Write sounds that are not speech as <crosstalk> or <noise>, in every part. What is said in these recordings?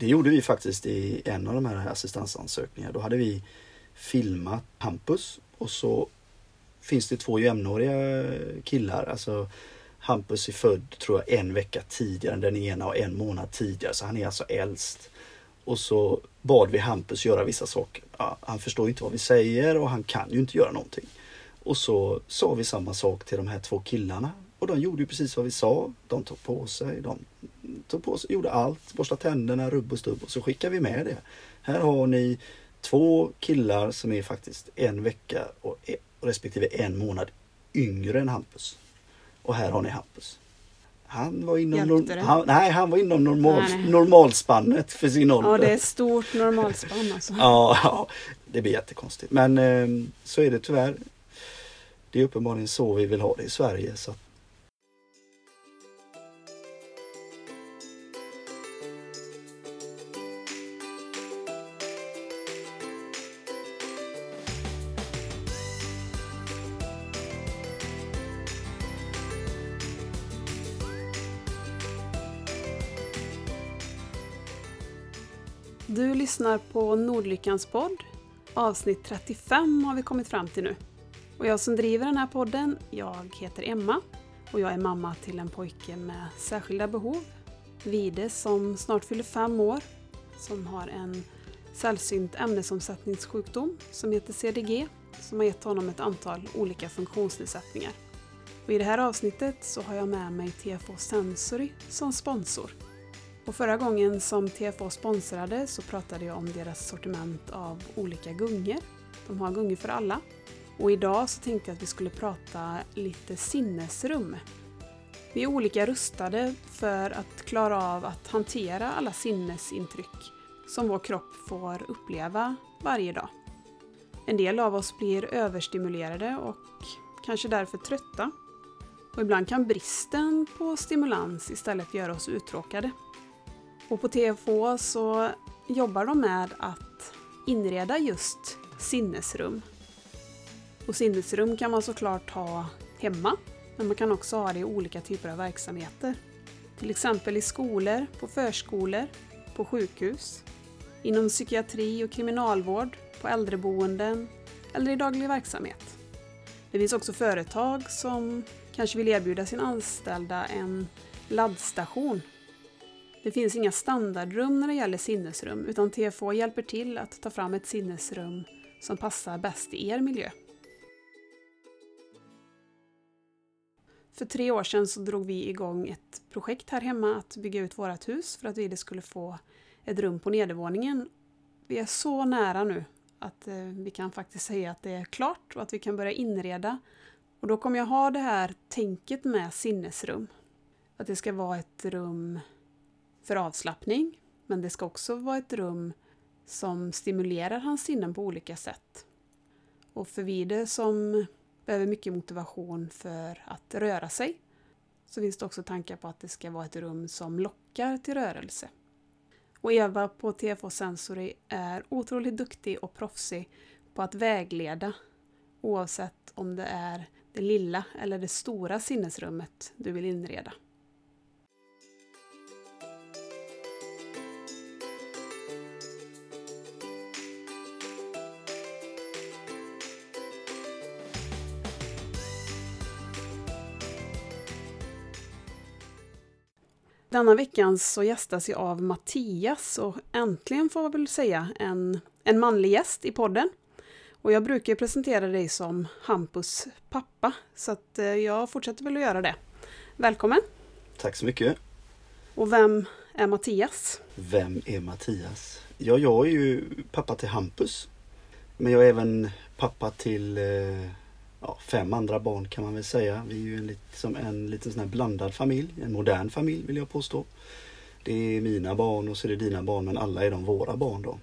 Det gjorde vi faktiskt i en av de här assistansansökningarna. Då hade vi filmat Hampus och så finns det två jämnåriga killar. Alltså Hampus är född, tror jag, en vecka tidigare än den ena och en månad tidigare. Så han är alltså äldst. Och så bad vi Hampus göra vissa saker. Ja, han förstår inte vad vi säger och han kan ju inte göra någonting. Och så sa vi samma sak till de här två killarna. Och de gjorde ju precis vad vi sa. De tog på sig, de tog på sig, gjorde allt. Borstade tänderna, rubb och stubb. Och så skickade vi med det. Här har ni två killar som är faktiskt en vecka och respektive en månad yngre än Hampus. Och här har ni Hampus. Han var inom, norm, han, nej, han var inom normal, normalspannet för sin ålder. Ja, det är stort normalspann alltså. ja, ja, det blir jättekonstigt. Men eh, så är det tyvärr. Det är uppenbarligen så vi vill ha det i Sverige. Så Du lyssnar på Nordlyckans podd. Avsnitt 35 har vi kommit fram till nu. Och jag som driver den här podden, jag heter Emma och jag är mamma till en pojke med särskilda behov. Vide som snart fyller fem år, som har en sällsynt ämnesomsättningssjukdom som heter CDG, som har gett honom ett antal olika funktionsnedsättningar. Och I det här avsnittet så har jag med mig TFO Sensory som sponsor. Och förra gången som TFO sponsrade så pratade jag om deras sortiment av olika gungor. De har gungor för alla. Och idag så tänkte jag att vi skulle prata lite sinnesrum. Vi är olika rustade för att klara av att hantera alla sinnesintryck som vår kropp får uppleva varje dag. En del av oss blir överstimulerade och kanske därför trötta. Och ibland kan bristen på stimulans istället göra oss uttråkade. Och på TFH så jobbar de med att inreda just sinnesrum. Och sinnesrum kan man såklart ha hemma, men man kan också ha det i olika typer av verksamheter. Till exempel i skolor, på förskolor, på sjukhus, inom psykiatri och kriminalvård, på äldreboenden eller i daglig verksamhet. Det finns också företag som kanske vill erbjuda sina anställda en laddstation det finns inga standardrum när det gäller sinnesrum utan TFO hjälper till att ta fram ett sinnesrum som passar bäst i er miljö. För tre år sedan så drog vi igång ett projekt här hemma att bygga ut vårt hus för att vi skulle få ett rum på nedervåningen. Vi är så nära nu att eh, vi kan faktiskt säga att det är klart och att vi kan börja inreda. Och då kommer jag ha det här tänket med sinnesrum. Att det ska vara ett rum för avslappning, men det ska också vara ett rum som stimulerar hans sinnen på olika sätt. Och för Vide som behöver mycket motivation för att röra sig så finns det också tankar på att det ska vara ett rum som lockar till rörelse. Och Eva på TFH Sensory är otroligt duktig och proffsig på att vägleda oavsett om det är det lilla eller det stora sinnesrummet du vill inreda. Denna veckan så gästas jag av Mattias och äntligen får jag väl säga en, en manlig gäst i podden. Och jag brukar presentera dig som Hampus pappa så att eh, jag fortsätter väl att göra det. Välkommen! Tack så mycket! Och vem är Mattias? Vem är Mattias? Ja, jag är ju pappa till Hampus. Men jag är även pappa till eh, ja, fem andra barn kan man väl säga. Vi är ju en, liksom en liten sån här blandad familj, en modern familj vill jag påstå. Det är mina barn och så är det dina barn men alla är de våra barn då.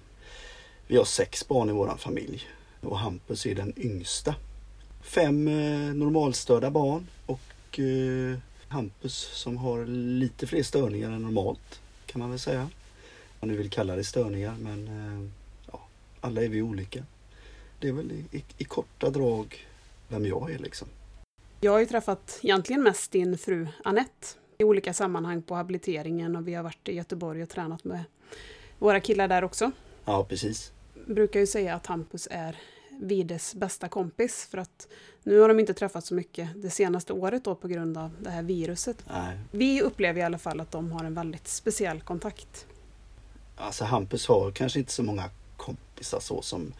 Vi har sex barn i våran familj och Hampus är den yngsta. Fem eh, normalstörda barn och eh, Hampus som har lite fler störningar än normalt kan man väl säga. Om man nu vill kalla det störningar men eh, ja, alla är vi olika. Det är väl i, i, i korta drag vem jag är liksom. Jag har ju träffat egentligen mest din fru Annette i olika sammanhang på habiliteringen och vi har varit i Göteborg och tränat med våra killar där också. Ja, precis. Brukar ju säga att Hampus är Vides bästa kompis för att nu har de inte träffats så mycket det senaste året då på grund av det här viruset. Nej. Vi upplever i alla fall att de har en väldigt speciell kontakt. Alltså Hampus har kanske inte så många kompisar så som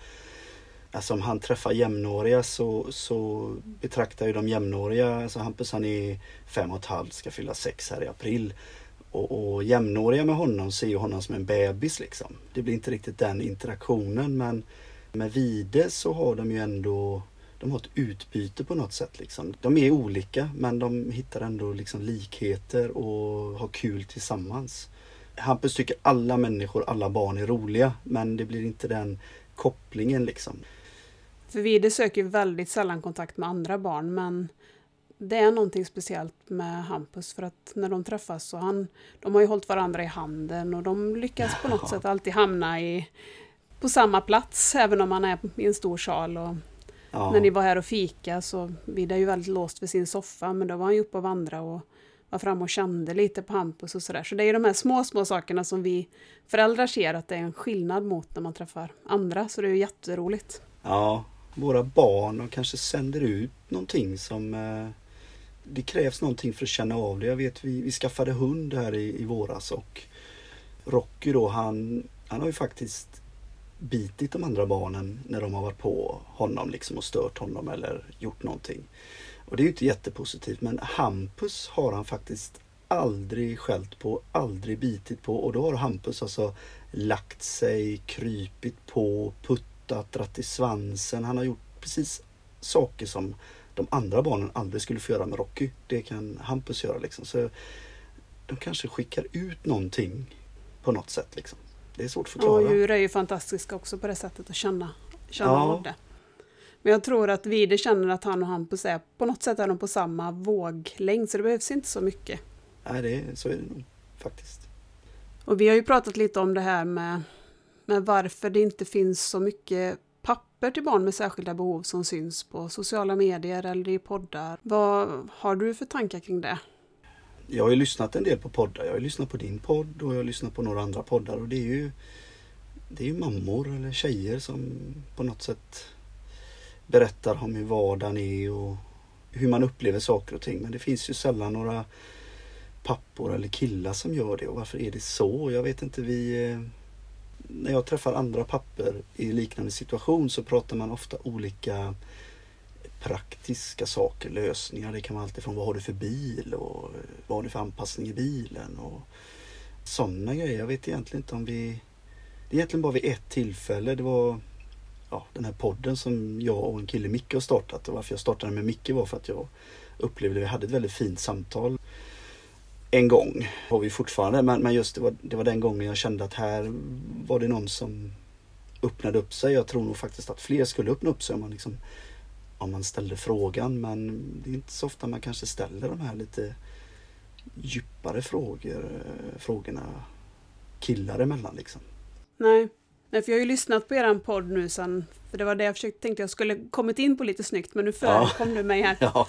Alltså om han träffar jämnåriga så, så betraktar ju de jämnåriga, alltså Hampus han är fem och ett halvt, ska fylla sex här i april. Och, och jämnåriga med honom ser ju honom som en bebis liksom. Det blir inte riktigt den interaktionen men med Vide så har de ju ändå de har ett utbyte på något sätt. Liksom. De är olika men de hittar ändå liksom likheter och har kul tillsammans. Hampus tycker alla människor, alla barn är roliga men det blir inte den kopplingen liksom. För Vide söker ju väldigt sällan kontakt med andra barn men det är någonting speciellt med Hampus för att när de träffas så han, de har ju hållit varandra i handen och de lyckas på något sätt alltid hamna i, på samma plats även om man är i en stor sal. Och Ja. När ni var här och fika så Vide är ju väldigt låst vid sin soffa men då var han ju uppe och vandra och var framme och kände lite på Hampus och sådär. Så det är ju de här små, små sakerna som vi föräldrar ser att det är en skillnad mot när man träffar andra. Så det är ju jätteroligt. Ja, våra barn och kanske sänder ut någonting som eh, det krävs någonting för att känna av det. Jag vet vi, vi skaffade hund här i, i våras och Rocky då han, han har ju faktiskt bitit de andra barnen när de har varit på honom liksom och stört honom eller gjort någonting. Och det är ju inte jättepositivt men Hampus har han faktiskt aldrig skällt på, aldrig bitit på och då har Hampus alltså lagt sig, krypit på, puttat, dratt i svansen. Han har gjort precis saker som de andra barnen aldrig skulle få göra med Rocky. Det kan Hampus göra liksom. Så de kanske skickar ut någonting på något sätt liksom. Det är svårt att förklara. Och djur är ju fantastiska också på det sättet att känna, känna Ja. av det. Men jag tror att Vide känner att han och Hampus är på något sätt är de på samma våglängd så det behövs inte så mycket. Nej, det, är- så är det nog faktiskt. Och vi har ju pratat lite om det här med, med varför det inte finns så mycket papper till barn med särskilda behov som syns på sociala medier eller i poddar. Vad har du för tankar kring det? Jag har ju lyssnat en del på poddar. Jag har ju lyssnat på din podd och jag har lyssnat på några andra poddar och det är ju det är ju mammor eller tjejer som på något sätt berättar om hur vardagen är och hur man upplever saker och ting. Men det finns ju sällan några pappor eller killar som gör det och varför är det så? Jag vet inte, vi eh, när jag träffar andra papper i liknande situation så pratar man ofta olika praktiska saker, lösningar. Det kan vara alltifrån vad har du för bil och vad har du för anpassning i bilen och sådana grejer. Jag vet egentligen inte om vi... Det är egentligen bara vid ett tillfälle. Det var ja, den här podden som jag och en kille, Micke, har startat. Och varför jag startade med Micke var för att jag upplevde att vi hade ett väldigt fint samtal. En gång har vi fortfarande, men, men just det var, det var den gången jag kände att här var det någon som öppnade upp sig. Jag tror nog faktiskt att fler skulle öppna upp sig om man, liksom, om man ställde frågan. Men det är inte så ofta man kanske ställer de här lite djupare frågor, frågorna killar emellan liksom. Nej. Nej, för jag har ju lyssnat på er podd nu sen, för det var det jag försökte, tänkte jag skulle kommit in på lite snyggt, men nu förekom du mig här. <laughs> Ja,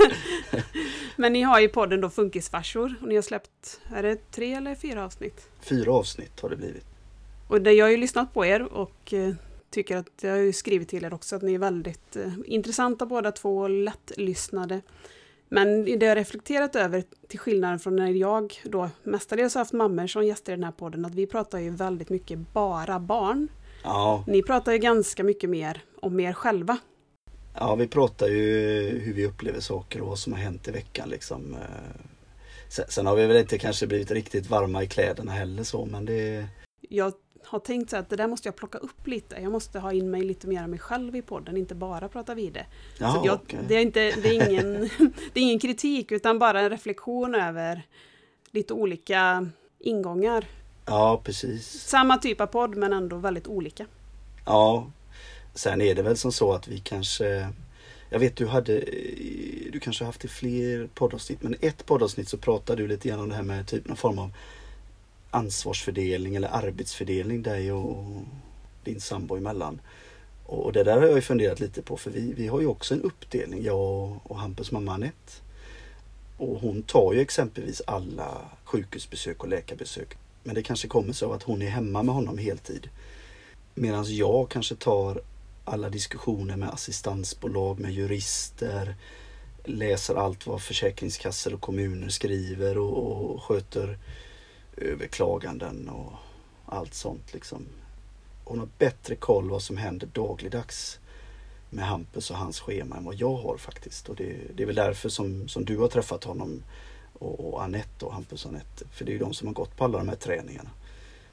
<laughs> Men ni har ju podden då Funkisfarsor och ni har släppt, är det tre eller fyra avsnitt? fyra avsnitt har det blivit. Och det, jag har ju lyssnat på er och eh, tycker att jag har ju skrivit till er också att ni är väldigt eh, intressanta båda två och lättlyssnade. Men det jag reflekterat över till skillnad från när jag då mestadels har haft mammor som gäster i den här podden att vi pratar ju väldigt mycket bara barn. Ja, Ni pratar ju ganska mycket mer om er själva. Ja, vi pratar ju hur vi upplever saker och vad som har hänt i veckan liksom. Eh, Sen, har vi väl inte kanske blivit riktigt varma i kläderna heller så, men det... Jag har tänkt så att det där måste jag plocka upp lite. Jag måste ha in mig lite mer av mig själv i podden, inte bara prata vidare. Ja, Så att jag, okej. det, är inte, det, är ingen, <laughs> det är ingen kritik utan bara en reflektion över lite olika ingångar. ja, precis. Samma typ av podd men ändå väldigt olika. Ja. Sen är det väl som så att vi kanske... Jag vet du hade... Du kanske har haft i fler poddavsnitt, men i ett poddavsnitt så pratade du lite grann om det här med typ någon form av ansvarsfördelning eller arbetsfördelning dig och din sambo emellan. Och det där har jag ju funderat lite på för vi, vi har ju också en uppdelning, jag och Hampus mamma Anette. Och hon tar ju exempelvis alla sjukhusbesök och läkarbesök Men det kanske kommer så att hon är hemma med honom heltid. Medan jag kanske tar alla diskussioner med assistansbolag, med jurister, läser allt vad försäkringskassor och kommuner skriver och, och sköter överklaganden och allt sånt liksom. Hon har bättre koll vad som händer dagligdags med Hampus och hans schema än vad jag har faktiskt. Och det, det är väl därför som, som du har träffat honom och, och Anette och Hampus och Anette. För det är ju de som har gått på alla de här träningarna.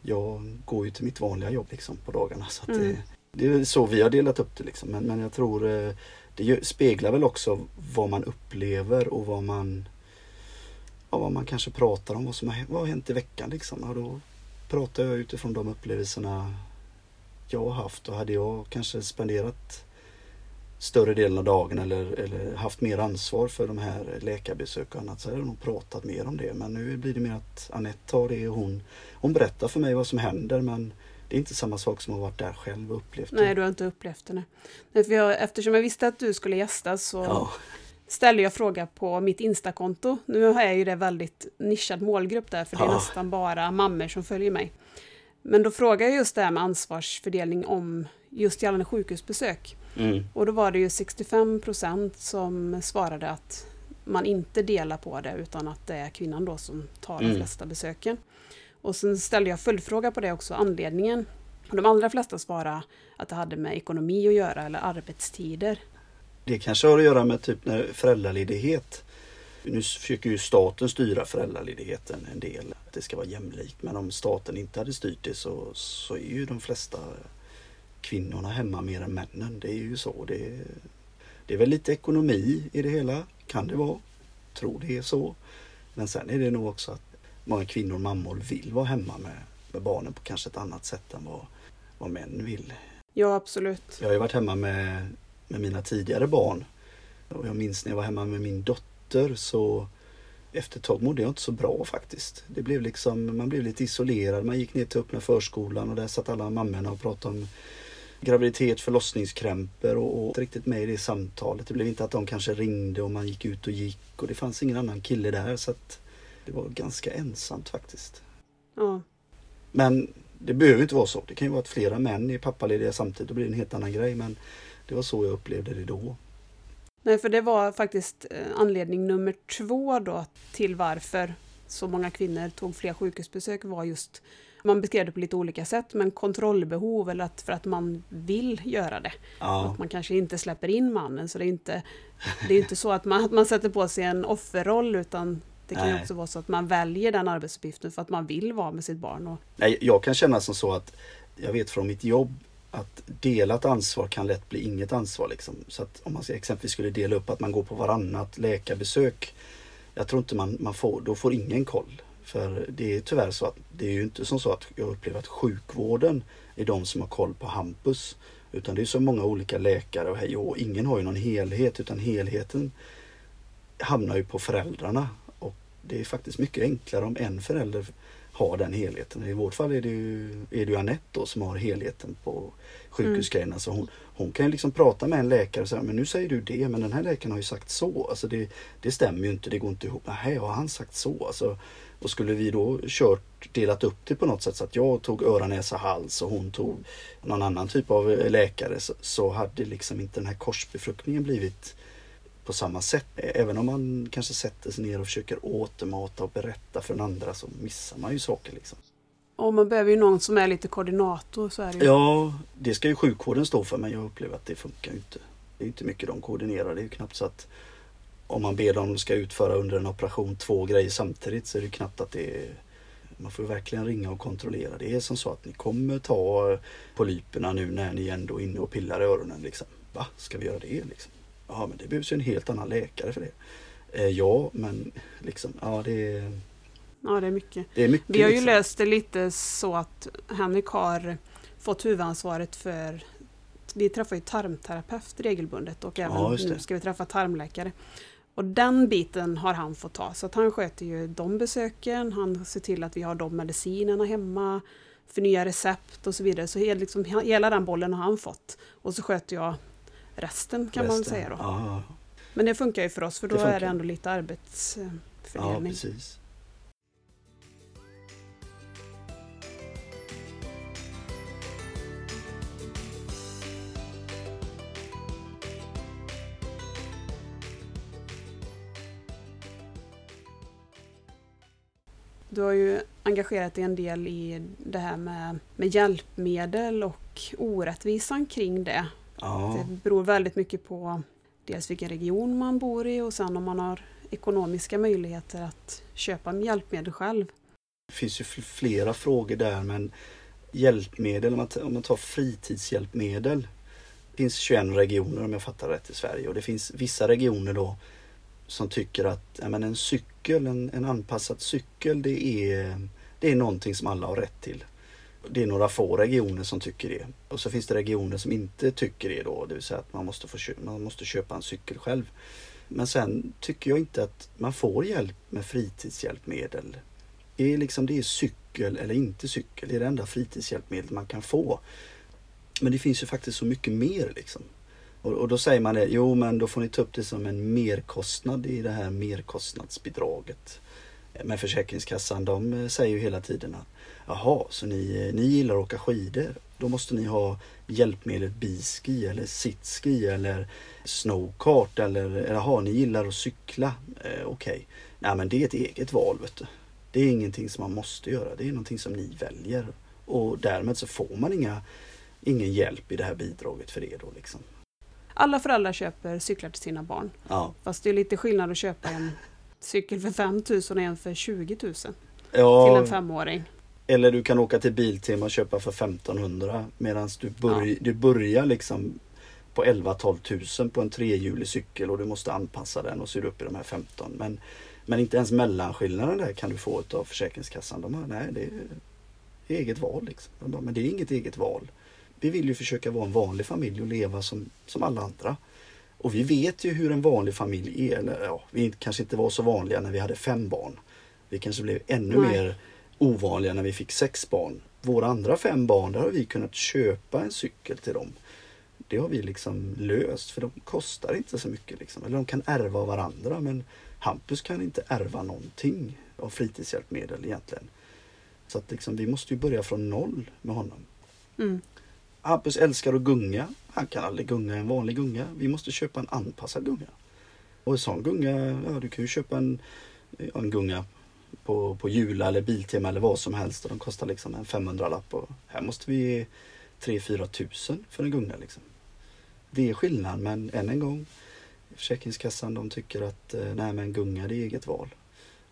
Jag går ju till mitt vanliga jobb liksom på dagarna. Så mm. det, det, är så vi har delat upp det liksom. Men, men jag tror eh, det speglar väl också vad man upplever och vad man ja, vad man kanske pratar om, vad som har, vad har hänt i veckan liksom. Och då pratar jag utifrån de upplevelserna jag har haft och hade jag kanske spenderat större delen av dagen eller, eller haft mer ansvar för de här läkarbesök och annat så hade jag nog pratat mer om det. Men nu blir det mer att Anette tar det och hon, hon berättar för mig vad som händer men det är inte samma sak som att ha varit där själv och upplevt det. Nej, du har inte upplevt det. Nej. för jag, eftersom jag visste att du skulle gästa så ja. ställde jag fråga på mitt Instakonto. Nu har jag ju det väldigt nischad målgrupp där, för det är ja. nästan bara mammor som följer mig. Men då frågade jag just det här med ansvarsfördelning om just gällande sjukhusbesök. Mm. Och då var det ju 65 procent som svarade att man inte delar på det utan att det är kvinnan då som tar mm. de flesta besöken. Och sen ställde jag följdfråga på det också, anledningen. Och de allra flesta svarade att det hade med ekonomi att göra eller arbetstider. Det kanske har att göra med typ när föräldraledighet. Nu försöker ju staten styra föräldraledigheten en del. Att det ska vara jämlikt. Men om staten inte hade styrt det så, så är ju de flesta kvinnorna hemma mer än männen. Det är ju så. Det, det är väl lite ekonomi i det hela. Kan det vara. Tror det är så. Men sen är det nog också att många kvinnor och mammor vill vara hemma med, med barnen på kanske ett annat sätt än vad, vad män vill. Ja, absolut. Jag har ju varit hemma med, med mina tidigare barn. Och jag minns när jag var hemma med min dotter så efter ett tag mådde jag inte så bra faktiskt. Det blev liksom, man blev lite isolerad. Man gick ner till öppna förskolan och där satt alla mammorna och pratade om graviditet, förlossningskrämpor och, och riktigt med i det samtalet. Det blev inte att de kanske ringde och man gick ut och gick och det fanns ingen annan kille där så att det var ganska ensamt faktiskt. Ja. Men det behöver inte vara så. Det kan ju vara att flera män är pappalediga samtidigt. Då blir det en helt annan grej. Men det var så jag upplevde det då. Nej, för det var faktiskt eh, anledning nummer två då till varför så många kvinnor tog fler sjukhusbesök var just man beskrev det på lite olika sätt, men kontrollbehov eller att, för att man vill göra det. Ja. Att man kanske inte släpper in mannen, så det är inte, det är inte så att man, att man sätter på sig en offerroll, utan det kan ju också vara så att man väljer den arbetsuppgiften för att man vill vara med sitt barn. Och... Nej, jag kan känna som så att jag vet från mitt jobb att delat ansvar kan lätt bli inget ansvar. Liksom. Så att om man exempelvis skulle dela upp att man går på varannat läkarbesök. Jag tror inte man, man får, då får ingen koll. För det är tyvärr så att det är ju inte som så att jag upplever att sjukvården är de som har koll på Hampus. Utan det är så många olika läkare och hej och ingen har ju någon helhet utan helheten hamnar ju på föräldrarna det är faktiskt mycket enklare om en förälder har den helheten. I vårt fall är det ju, är det ju Anette då som har helheten på sjukhusgrejerna. Mm. Så hon, hon kan liksom prata med en läkare och säga, men nu säger du det, men den här läkaren har ju sagt så. Alltså det, det stämmer ju inte, det går inte ihop. Nej, har han sagt så? Alltså, och skulle vi då kört, delat upp det på något sätt så att jag tog öra, näsa, hals och hon tog någon annan typ av läkare så, så hade liksom inte den här korsbefruktningen blivit på samma sätt. Även om man kanske sätter sig ner och försöker återmata och berätta för den andra så missar man ju saker. Liksom. Och man behöver ju någon som är lite koordinator. Så är det ju. Ja, det ska ju sjukvården stå för men jag upplever att det funkar inte. Det är inte mycket de koordinerar. Det är ju knappt så att om man ber dem ska utföra under en operation två grejer samtidigt så är det knappt att det är man får verkligen ringa och kontrollera. Det är som så att ni kommer ta polyperna nu när ni ändå är inne och pillar i öronen. Liksom. Va, ska vi göra det? Liksom? Ja, men det behövs ju en helt annan läkare för det. Eh, ja, men liksom, ja det är... Ja, det är mycket. Det är mycket Vi har ju liksom. löst det lite så att Henrik har fått huvudansvaret för vi träffar ju tarmterapeut regelbundet och även ja, nu ska vi träffa tarmläkare. Och den biten har han fått ta, så att han sköter ju de besöken, han ser till att vi har de medicinerna hemma, för nya recept och så vidare. Så liksom, hela den bollen har han fått. Och så sköter jag resten kan resten. man säga. Då. Ja. Men det funkar ju för oss för då det är det ändå lite arbetsfördelning. Ja, precis. Du har ju engagerat dig en del i det här med, med hjälpmedel och orättvisan kring det. Ja, Det beror väldigt mycket på dels vilken region man bor i och sen om man har ekonomiska möjligheter att köpa hjälpmedel själv. det finns ju fl- flera frågor där men hjälpmedel, om man, t- om man tar fritidshjälpmedel. Det finns 21 regioner om jag fattar rätt i Sverige och det finns vissa regioner då som tycker att ja, men en cykel, en, en anpassad cykel det är, det är någonting som alla har rätt till. Det är några få regioner som tycker det. Och så finns det regioner som inte tycker det då, det vill säga att man måste, få köpa, man måste köpa en cykel själv. Men sen tycker jag inte att man får hjälp med fritidshjälpmedel. Det är liksom det är cykel eller inte cykel. Det är det enda fritidshjälpmedel man kan få. Men det finns ju faktiskt så mycket mer liksom. Och, och då säger man det, jo men då får ni ta upp det som en merkostnad i det här merkostnadsbidraget. Men Försäkringskassan de säger ju hela tiden att jaha, så ni, eh, ni gillar att åka skidor. Då måste ni ha hjälpmedlet biski eller sitski eller snowkart eller jaha, ni gillar att cykla. Eh, Okej, nej men det är ett eget val vet du. Det är ingenting som man måste göra, det är någonting som ni väljer. Och därmed så får man inga, ingen hjälp i det här bidraget för det då liksom. Alla föräldrar köper cyklar till sina barn. Ja, Fast det är lite skillnad att köpa en cykel för 5 000 och en för 20 000 till ja en femåring. Eller du kan åka till Biltema och köpa för 1500 medan du, börj, du börjar liksom på 11-12 000 på en trehjulig cykel och du måste anpassa den och så är du uppe i de här 15. Men, men inte ens mellanskillnaden där kan du få av Försäkringskassan. De har, nej, det är eget val. Liksom. De bara, men det är inget eget val. Vi vill ju försöka vara en vanlig familj och leva som, som alla andra. Och vi vet ju hur en vanlig familj är. Eller, ja, vi kanske inte var så vanliga när vi hade fem barn. Vi kanske blev ännu Nej. mer ovanliga när vi fick sex barn. Våra andra fem barn, där har vi kunnat köpa en cykel till dem. Det har vi liksom löst för de kostar inte så mycket. Liksom. Eller de kan ärva av varandra men Hampus kan inte ärva någonting av fritidshjälpmedel egentligen. Så att liksom, vi måste ju börja från noll med honom. Mm. Hampus älskar att gunga. Han kan aldrig gunga en vanlig gunga. Vi måste köpa en anpassad gunga. Och en sån gunga, ja du kan ju köpa en, en gunga på, på Jula eller Biltema eller vad som helst och de kostar liksom en 500-lapp. Och här måste vi ge 3-4 tusen för en gunga liksom. Det är skillnad men än en gång Försäkringskassan de tycker att eh, nej men gunga det är eget val.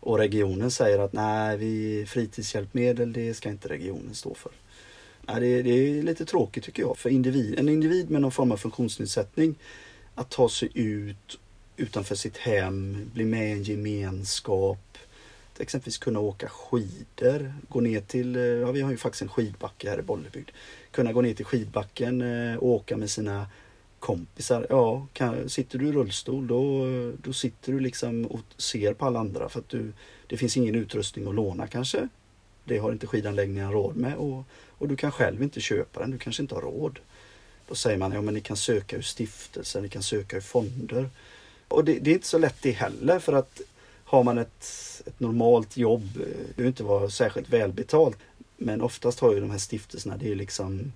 Och regionen säger att nej vi fritidshjälpmedel det ska inte regionen stå för. Nej, det, det är lite tråkigt tycker jag för individ, en individ med någon form av funktionsnedsättning att ta sig ut utanför sitt hem, bli med i en gemenskap, att exempelvis kunna åka skidor, gå ner till, eh, ja vi har ju faktiskt en skidbacke här i Bollebygd, kunna gå ner till skidbacken eh, och åka med sina kompisar. Ja, kan, sitter du i rullstol då, då sitter du liksom och ser på alla andra för att du, det finns ingen utrustning att låna kanske. Det har inte skidanläggningen råd med och, och du kan själv inte köpa den, du kanske inte har råd. Då säger man, ja men ni kan söka ur stiftelser, ni kan söka ur fonder. Och det, det är inte så lätt det heller för att har man ett, ett normalt jobb, eh, det behöver inte vara särskilt välbetalt, men oftast har ju de här stiftelserna, det är liksom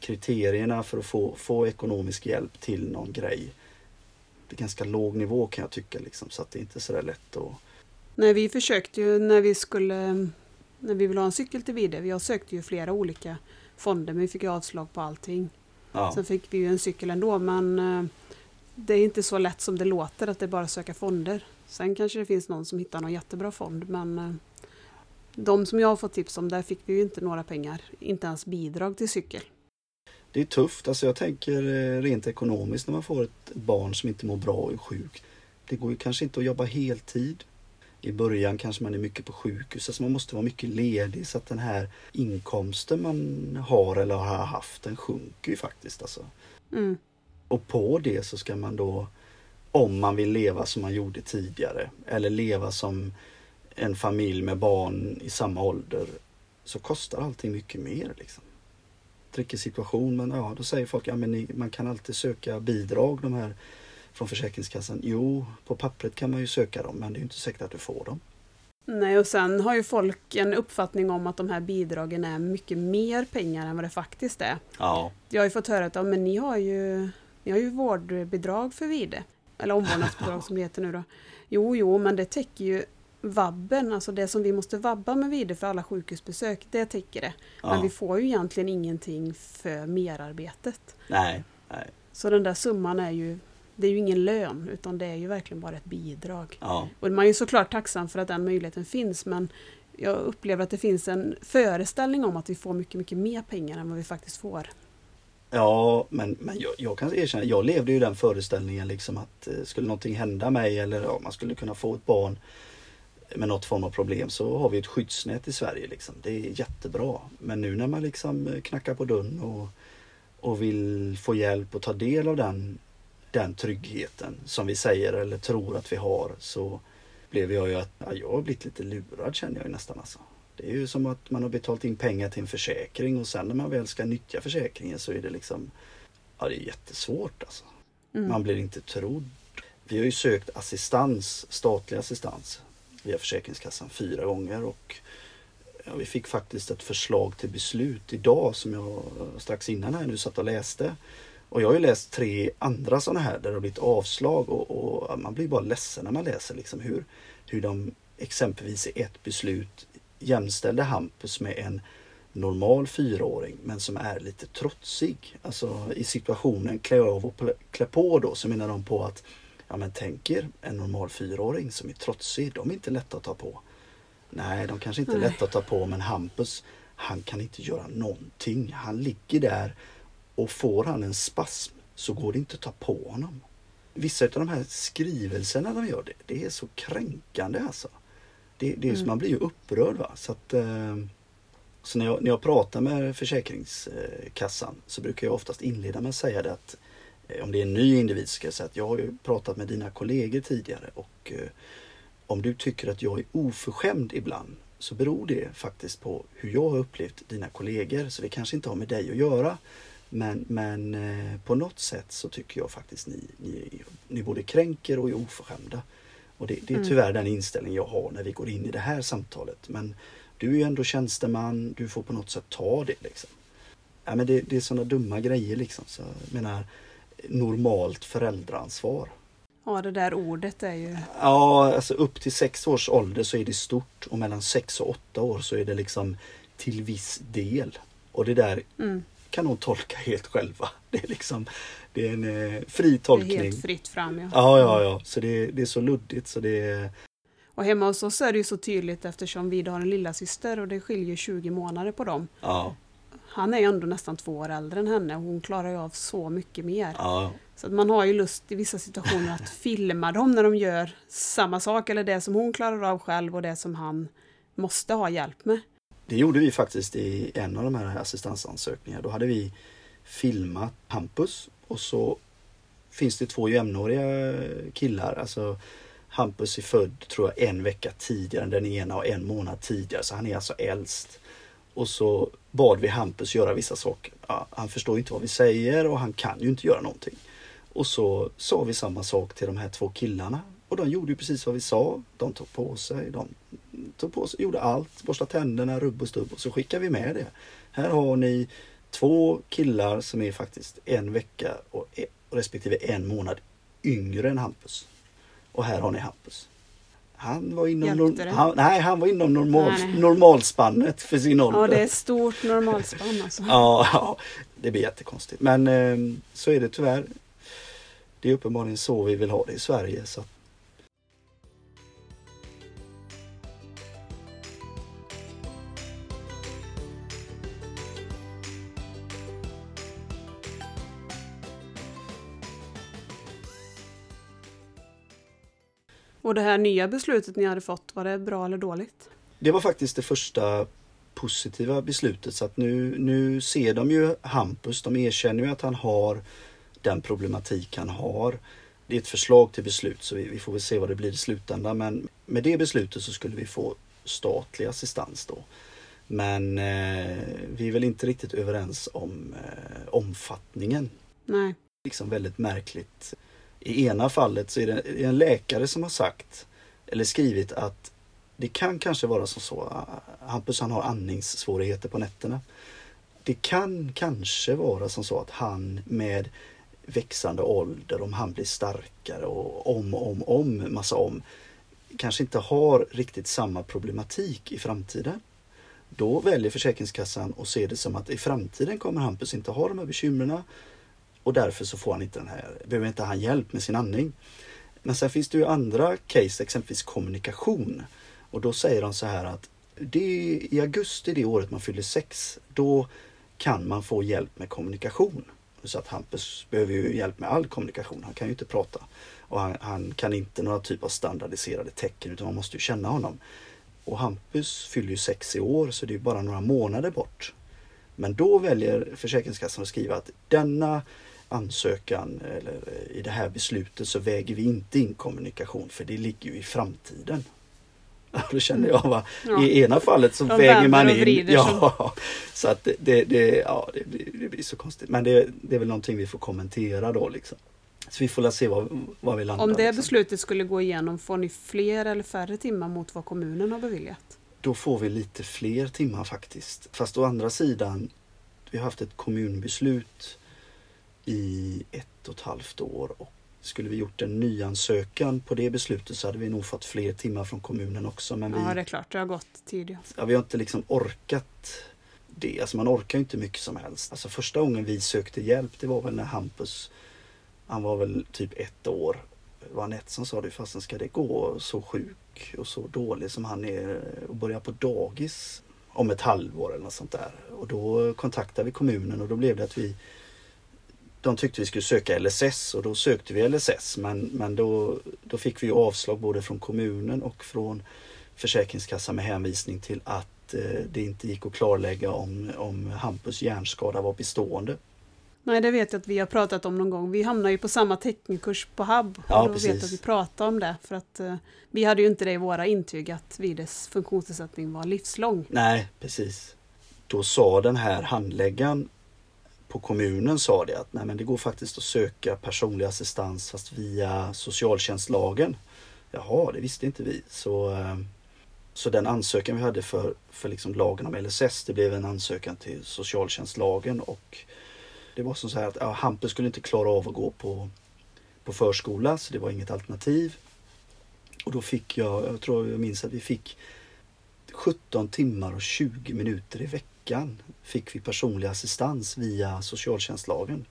kriterierna för att få, få ekonomisk hjälp till någon grej. Det är ganska låg nivå kan jag tycka liksom, så att det är inte så där lätt att... Nej, vi försökte ju när vi skulle, när vi ville ha en cykel till Vide, vi sökte ju flera olika fonder men vi fick ju avslag på allting. Ja, Sen fick vi ju en cykel ändå men eh, det är inte så lätt som det låter att det är bara att söka fonder. Sen kanske det finns någon som hittar någon jättebra fond men eh, de som jag har fått tips om, där fick vi ju inte några pengar, inte ens bidrag till cykel. det är tufft. Alltså jag tänker eh, rent ekonomiskt när man får ett barn som inte mår bra och är sjuk. Det går ju kanske inte att jobba heltid. I början kanske man är mycket på sjukhus, alltså man måste vara mycket ledig så att den här inkomsten man har eller har haft, den sjunker ju faktiskt. Alltså. Mm. Och på det så ska man då, om man vill leva som man gjorde tidigare eller leva som en familj med barn i samma ålder så kostar allting mycket mer. Liksom. Situation men ja, då säger folk att ja, men ni, man kan alltid söka bidrag de här från Försäkringskassan. Jo, på pappret kan man ju söka dem men det är inte säkert att du får dem. Nej, och sen har ju folk en uppfattning om att de här bidragen är mycket mer pengar än vad det faktiskt är. Ja, Jag har ju fått höra att ja, men ni har ju, ni har ju vårdbidrag för Vide. Eller omvårdnadsbidrag <laughs> som det heter nu då. Jo, jo, men det täcker ju vabben, alltså det som vi måste vabba med vidare för alla sjukhusbesök, det täcker det. Men Ja. vi får ju egentligen ingenting för merarbetet. Nej, nej. Så den där summan är ju, det är ju ingen lön utan det är ju verkligen bara ett bidrag. Ja. Och man är ju såklart tacksam för att den möjligheten finns men jag upplever att det finns en föreställning om att vi får mycket, mycket mer pengar än vad vi faktiskt får. Ja, men, men jag, jag kan erkänna, jag levde ju i den föreställningen liksom att eh, skulle någonting hända mig eller ja, man skulle kunna få ett barn med något form av problem så har vi ett skyddsnät i Sverige. Liksom. Det är jättebra. Men nu när man liksom eh, knackar på dörren och, och vill få hjälp och ta del av den, den tryggheten som vi säger eller tror att vi har så blev jag ju att ja, jag har blivit lite lurad känner jag ju nästan alltså. Det är ju som att man har betalt in pengar till en försäkring och sen när man väl ska nyttja försäkringen så är det liksom Ja det är jättesvårt alltså. Mm. Man blir inte trodd. Vi har ju sökt assistans, statlig assistans via Försäkringskassan fyra gånger och ja, vi fick faktiskt ett förslag till beslut idag som jag strax innan här nu satt och läste. Och jag har ju läst tre andra sådana här där det har blivit avslag och, och man blir bara ledsen när man läser liksom hur, hur de exempelvis i ett beslut jämställde Hampus med en normal fyraåring men som är lite trotsig. Alltså i situationen klä av och klä på då så menar de på att ja men tänk er en normal fyraåring som är trotsig, de är inte lätta att ta på. Nej, de kanske inte är lätta att ta på men Hampus han kan inte göra någonting. Han ligger där och får han en spasm så går det inte att ta på honom. Vissa av de här skrivelserna de gör, det, det är så kränkande alltså. Det, det är, Mm. Man blir ju upprörd. Va? Så, att, eh, så när, jag, när jag pratar med Försäkringskassan så brukar jag oftast inleda med att säga det att eh, om det är en ny individ ska jag säga att jag har ju pratat med dina kollegor tidigare och eh, om du tycker att jag är oförskämd ibland så beror det faktiskt på hur jag har upplevt dina kollegor. Så det kanske inte har med dig att göra. Men, men på något sätt så tycker jag faktiskt ni, ni, ni både kränker och är oförskämda. Och det, det är Mm. tyvärr den inställning jag har när vi går in i det här samtalet. Men du är ju ändå tjänsteman, du får på något sätt ta det. Liksom. Ja, men det, det är sådana dumma grejer liksom. Så jag menar, normalt föräldraansvar. Ja, det där ordet är ju... Ja, alltså upp till sex års ålder så är det stort och mellan sex och åtta år så är det liksom till viss del. Och det där Mm, kan de tolka helt själva. Det är liksom det är en eh, fri det är tolkning. helt fritt fram. Ja. Ja, ja, ja. Så det, det är så luddigt så det är... Och hemma hos oss är det ju så tydligt eftersom vi har en lilla syster och det skiljer 20 månader på dem. Ja, Han är ju ändå nästan två år äldre än henne och hon klarar ju av så mycket mer. ja, Så att man har ju lust i vissa situationer att <laughs> filma dem när de gör samma sak eller det som hon klarar av själv och det som han måste ha hjälp med. Det gjorde vi faktiskt i en av de här assistansansökningarna. Då hade vi filmat Hampus och så finns det två jämnåriga killar. Alltså Hampus är född tror jag en vecka tidigare än den ena och en månad tidigare så han är alltså äldst. Och så bad vi Hampus göra vissa saker. Ja, han förstår inte vad vi säger och han kan ju inte göra någonting. Och så sa vi samma sak till de här två killarna och de gjorde ju precis vad vi sa. De tog på sig, de tog på sig, gjorde allt, borstade tänderna, rubb och stubb och så skickade vi med det. Här har ni två killar som är faktiskt en vecka och e- respektive en månad yngre än Hampus. Och här har ni Hampus. Han var inom, norm- han, nej, han var inom normal, Nej, nej. normalspannet för sin ålder. Ja, det är stort normalspann alltså. Ja, ja, det blir jättekonstigt. Men eh, så är det tyvärr. Det är uppenbarligen så vi vill ha det i Sverige. Så Och det här nya beslutet ni hade fått, var det bra eller dåligt? det var faktiskt det första positiva beslutet. Så att nu, nu ser de ju Hampus. De erkänner ju att han har den problematik han har. Det är ett förslag till beslut så vi, vi får väl se vad det blir i slutändan. Men med det beslutet så skulle vi få statlig assistans då. Men eh, vi är väl inte riktigt överens om eh, omfattningen. Nej. liksom väldigt märkligt. I ena fallet så är det en läkare som har sagt eller skrivit att det kan kanske vara som så. Ah, Hampus han har andningssvårigheter på nätterna. Det kan kanske vara som så att han med växande ålder, om han blir starkare och om och om, om, massa om, kanske inte har riktigt samma problematik i framtiden. Då väljer Försäkringskassan att se det som att i framtiden kommer Hampus inte ha de här bekymren och därför så får han inte den här, behöver inte han hjälp med sin andning. Men sen finns det ju andra case, exempelvis kommunikation. Och då säger de så här att det i augusti det året man fyller sex, då kan man få hjälp med kommunikation. Så att Hampus behöver ju hjälp med all kommunikation. Han kan ju inte prata. Och han, han kan inte några typ av standardiserade tecken utan man måste ju känna honom. Och Hampus fyller ju sex i år så det är bara några månader bort. Men då väljer Försäkringskassan att skriva att denna ansökan eller i det här beslutet så väger vi inte in kommunikation för det ligger ju i framtiden. <laughs> Då känner jag va, ja. i ena fallet så De väger man in. Ja, så att det, det, ja, det, blir, det blir så konstigt. Men det, det är väl någonting vi får kommentera då liksom. Så vi får se vad, vad vi landar. Om det liksom. beslutet skulle gå igenom, får ni fler eller färre timmar mot vad kommunen har beviljat? Då får vi lite fler timmar faktiskt. Fast å andra sidan, vi har haft ett kommunbeslut i ett och ett halvt år och skulle vi gjort en nyansökan på det beslutet så hade vi nog fått fler timmar från kommunen också. Men vi, ja, det är klart. Det har gått tid. Ja. vi har inte liksom orkat det. Alltså man orkar inte mycket som helst. Alltså första gången vi sökte hjälp det var väl när Hampus, han var väl typ ett år. Det var Anette som sa det, fasen ska det gå så sjuk och så dålig som han är och börja på dagis om ett halvår eller något sånt där. Och då kontaktade vi kommunen och då blev det att vi de tyckte vi skulle söka LSS och då sökte vi LSS men, men då, då fick vi avslag både från kommunen och från Försäkringskassan med hänvisning till att eh, det inte gick att klarlägga om, om Hampus hjärnskada var bestående. Nej, det vet jag att vi har pratat om någon gång. Vi hamnade ju på samma teckenkurs på HUB. Ja, och då precis. vet att vi pratade om det. För att eh, vi hade ju inte det i våra intyg att Vides funktionsnedsättning var livslång. Nej, precis. Då sa den här handläggaren på kommunen sa det att nej, men det går faktiskt att söka personlig assistans fast via socialtjänstlagen. Jaha, det visste inte vi. Så, eh, så den ansökan vi hade för, för liksom lagen om LSS det blev en ansökan till socialtjänstlagen och det var som så här att ja, Hampus skulle inte klara av att gå på, på förskola så det var inget alternativ. Och då fick jag, jag tror jag minns att vi fick 17 timmar och 20 minuter i veckan veckan fick vi personlig assistans via socialtjänstlagen.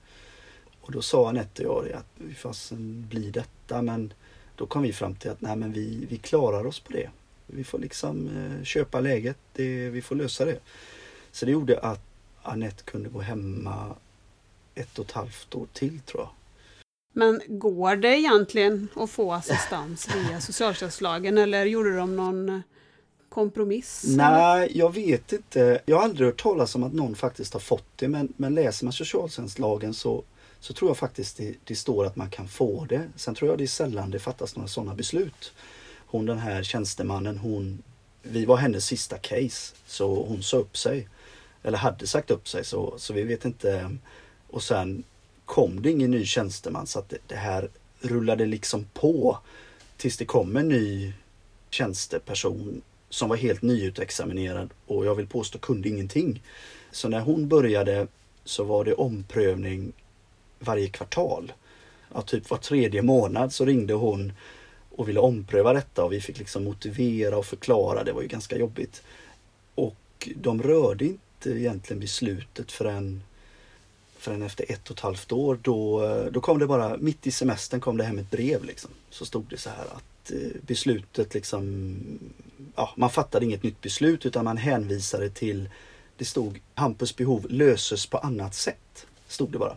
Och då sa Anette och jag att hur fasen blir detta? Men då kom vi fram till att nej men vi, vi klarar oss på det. Vi får liksom eh, köpa läget, det, vi får lösa det. Så det gjorde att Anette kunde gå hemma ett och ett halvt år till tror jag. Men går det egentligen att få assistans via socialtjänstlagen eller gjorde de någon kompromiss? Nej, eller? jag vet inte. Jag har aldrig hört talas om att någon faktiskt har fått det men, men läser man socialtjänstlagen så, så tror jag faktiskt det, det står att man kan få det. Sen tror jag det är sällan det fattas några sådana beslut. Hon den här tjänstemannen, hon, vi var hennes sista case så hon sa upp sig. Eller hade sagt upp sig så, så vi vet inte. Och sen kom det ingen ny tjänsteman så att det, det här rullade liksom på tills det kom en ny tjänsteperson som var helt nyutexaminerad och jag vill påstå kunde ingenting. Så när hon började så var det omprövning varje kvartal. Ja, typ var tredje månad så ringde hon och ville ompröva detta och vi fick liksom motivera och förklara. Det var ju ganska jobbigt. Och de rörde inte egentligen beslutet förrän, förrän efter ett och ett halvt år. Då, då kom det bara, mitt i semestern kom det hem ett brev liksom. Så stod det så här att beslutet liksom ja, man fattade inget nytt beslut utan man hänvisade till, det stod Hampus behov löses på annat sätt. Stod det bara.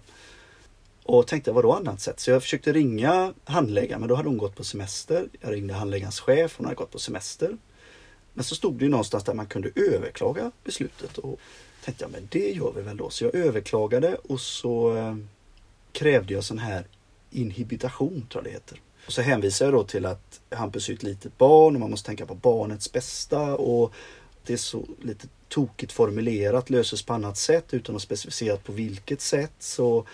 Och tänkte vadå annat sätt? Så jag försökte ringa handläggaren men då hade hon gått på semester. Jag ringde handläggarens chef, hon hade gått på semester. Men så stod det ju någonstans där man kunde överklaga beslutet och tänkte jag men det gör vi väl då. Så jag överklagade och så eh, krävde jag sån här inhibitation tror jag det heter. Och så hänvisade jag då till att Hampus är ett litet barn och man måste tänka på barnets bästa och det är så lite tokigt formulerat, löses på annat sätt utan att specificera på vilket sätt så,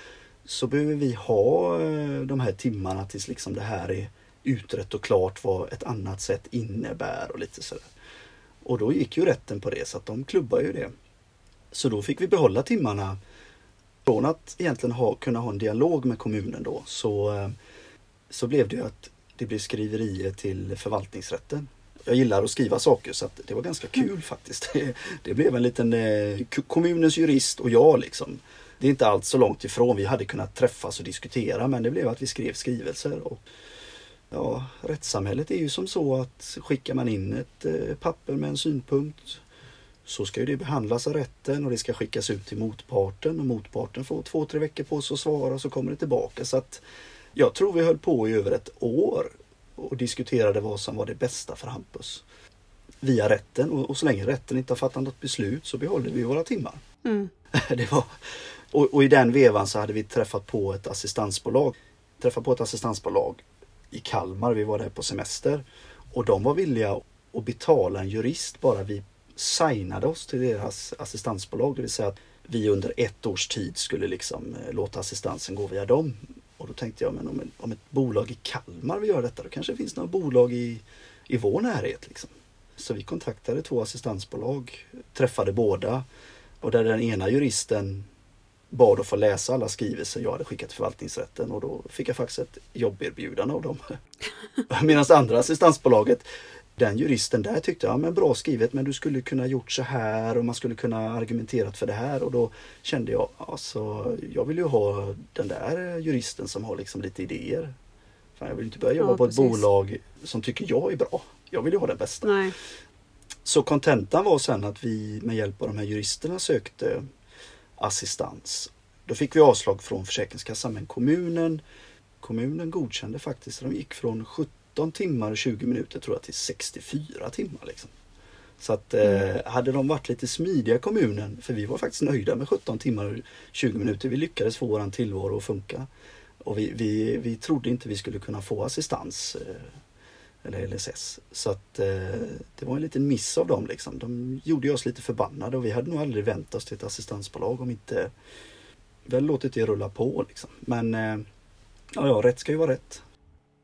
så behöver vi ha eh, de här timmarna tills liksom det här är utrett och klart vad ett annat sätt innebär och lite sådär. Och då gick ju rätten på det så att de klubbar ju det. Så då fick vi behålla timmarna från att egentligen ha, kunna ha en dialog med kommunen då så eh, så blev det ju att det blev skriverier till förvaltningsrätten. Jag gillar att skriva saker så att det var ganska kul faktiskt. Det, <laughs> det blev en liten eh, kommunens jurist och jag liksom. Det är inte alls så långt ifrån. Vi hade kunnat träffas och diskutera men det blev att vi skrev skrivelser. Och, ja, rättssamhället är ju som så att skickar man in ett eh, papper med en synpunkt så ska ju det behandlas av rätten och det ska skickas ut till motparten och motparten får två, tre veckor på sig att svara och så kommer det tillbaka. Så att jag tror vi höll på i över ett år och diskuterade vad som var det bästa för Hampus. Via rätten och, och så länge rätten inte har fattat något beslut så behåller vi våra timmar. Mm. <laughs> det var, och, och, i den vevan så hade vi träffat på ett assistansbolag. Träffat på ett assistansbolag i Kalmar, vi var där på semester. Och de var villiga att betala en jurist bara vi signade oss till deras assistansbolag. Det vill säga att vi under ett års tid skulle liksom eh, låta assistansen gå via dem. Och då tänkte jag, men om, en, om ett bolag i Kalmar vill göra detta, då kanske det finns några bolag i, i vår närhet. Liksom. Så vi kontaktade två assistansbolag, träffade båda och där den ena juristen bad att få läsa alla skrivelser jag hade skickat till förvaltningsrätten och då fick jag faktiskt ett jobberbjudande av dem. <laughs> Medan andra assistansbolaget den juristen där tyckte ja men bra skrivet men du skulle kunna gjort så här och man skulle kunna argumenterat för det här och då kände jag alltså jag vill ju ha den där juristen som har liksom lite idéer. Fan, jag vill inte börja jobba ja, på ett bolag som tycker jag är bra. Jag vill ju ha den bästa. Nej. Så kontentan var sen att vi med hjälp av de här juristerna sökte assistans. Då fick vi avslag från Försäkringskassan men kommunen kommunen godkände faktiskt. De gick från 70 17 timmar och 20 minuter tror jag till 64 timmar. Liksom. Så att eh, mm. hade de varit lite smidiga kommunen, för vi var faktiskt nöjda med 17 timmar och 20 minuter. Vi lyckades få våran tillvaro att funka. Och vi, vi, vi trodde inte vi skulle kunna få assistans eh, eller LSS. Så att eh, det var en liten miss av dem liksom. De gjorde oss lite förbannade och vi hade nog aldrig vänt oss till ett assistansbolag om inte väl låtit det rulla på liksom. Men eh, ja, ja, rätt ska ju vara rätt.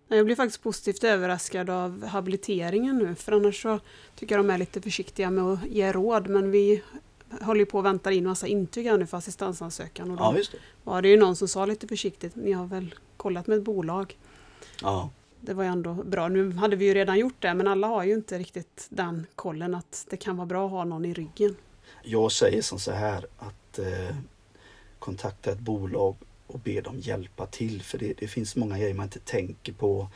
Jag blir faktiskt positivt överraskad av habiliteringen nu, för annars så tycker jag de är lite försiktiga med att ge råd, men vi håller på att vänta in massa intyg nu för assistansansökan. Och då ja, det. var det ju någon som sa lite försiktigt, ni har väl kollat med ett bolag? Ja. Det var ju ändå bra. Nu hade vi ju redan gjort det, men alla har ju inte riktigt den kollen att det kan vara bra att ha någon i ryggen. Jag säger som så här att eh, kontakta ett bolag och be dem hjälpa till för det, det finns många grejer man inte tänker på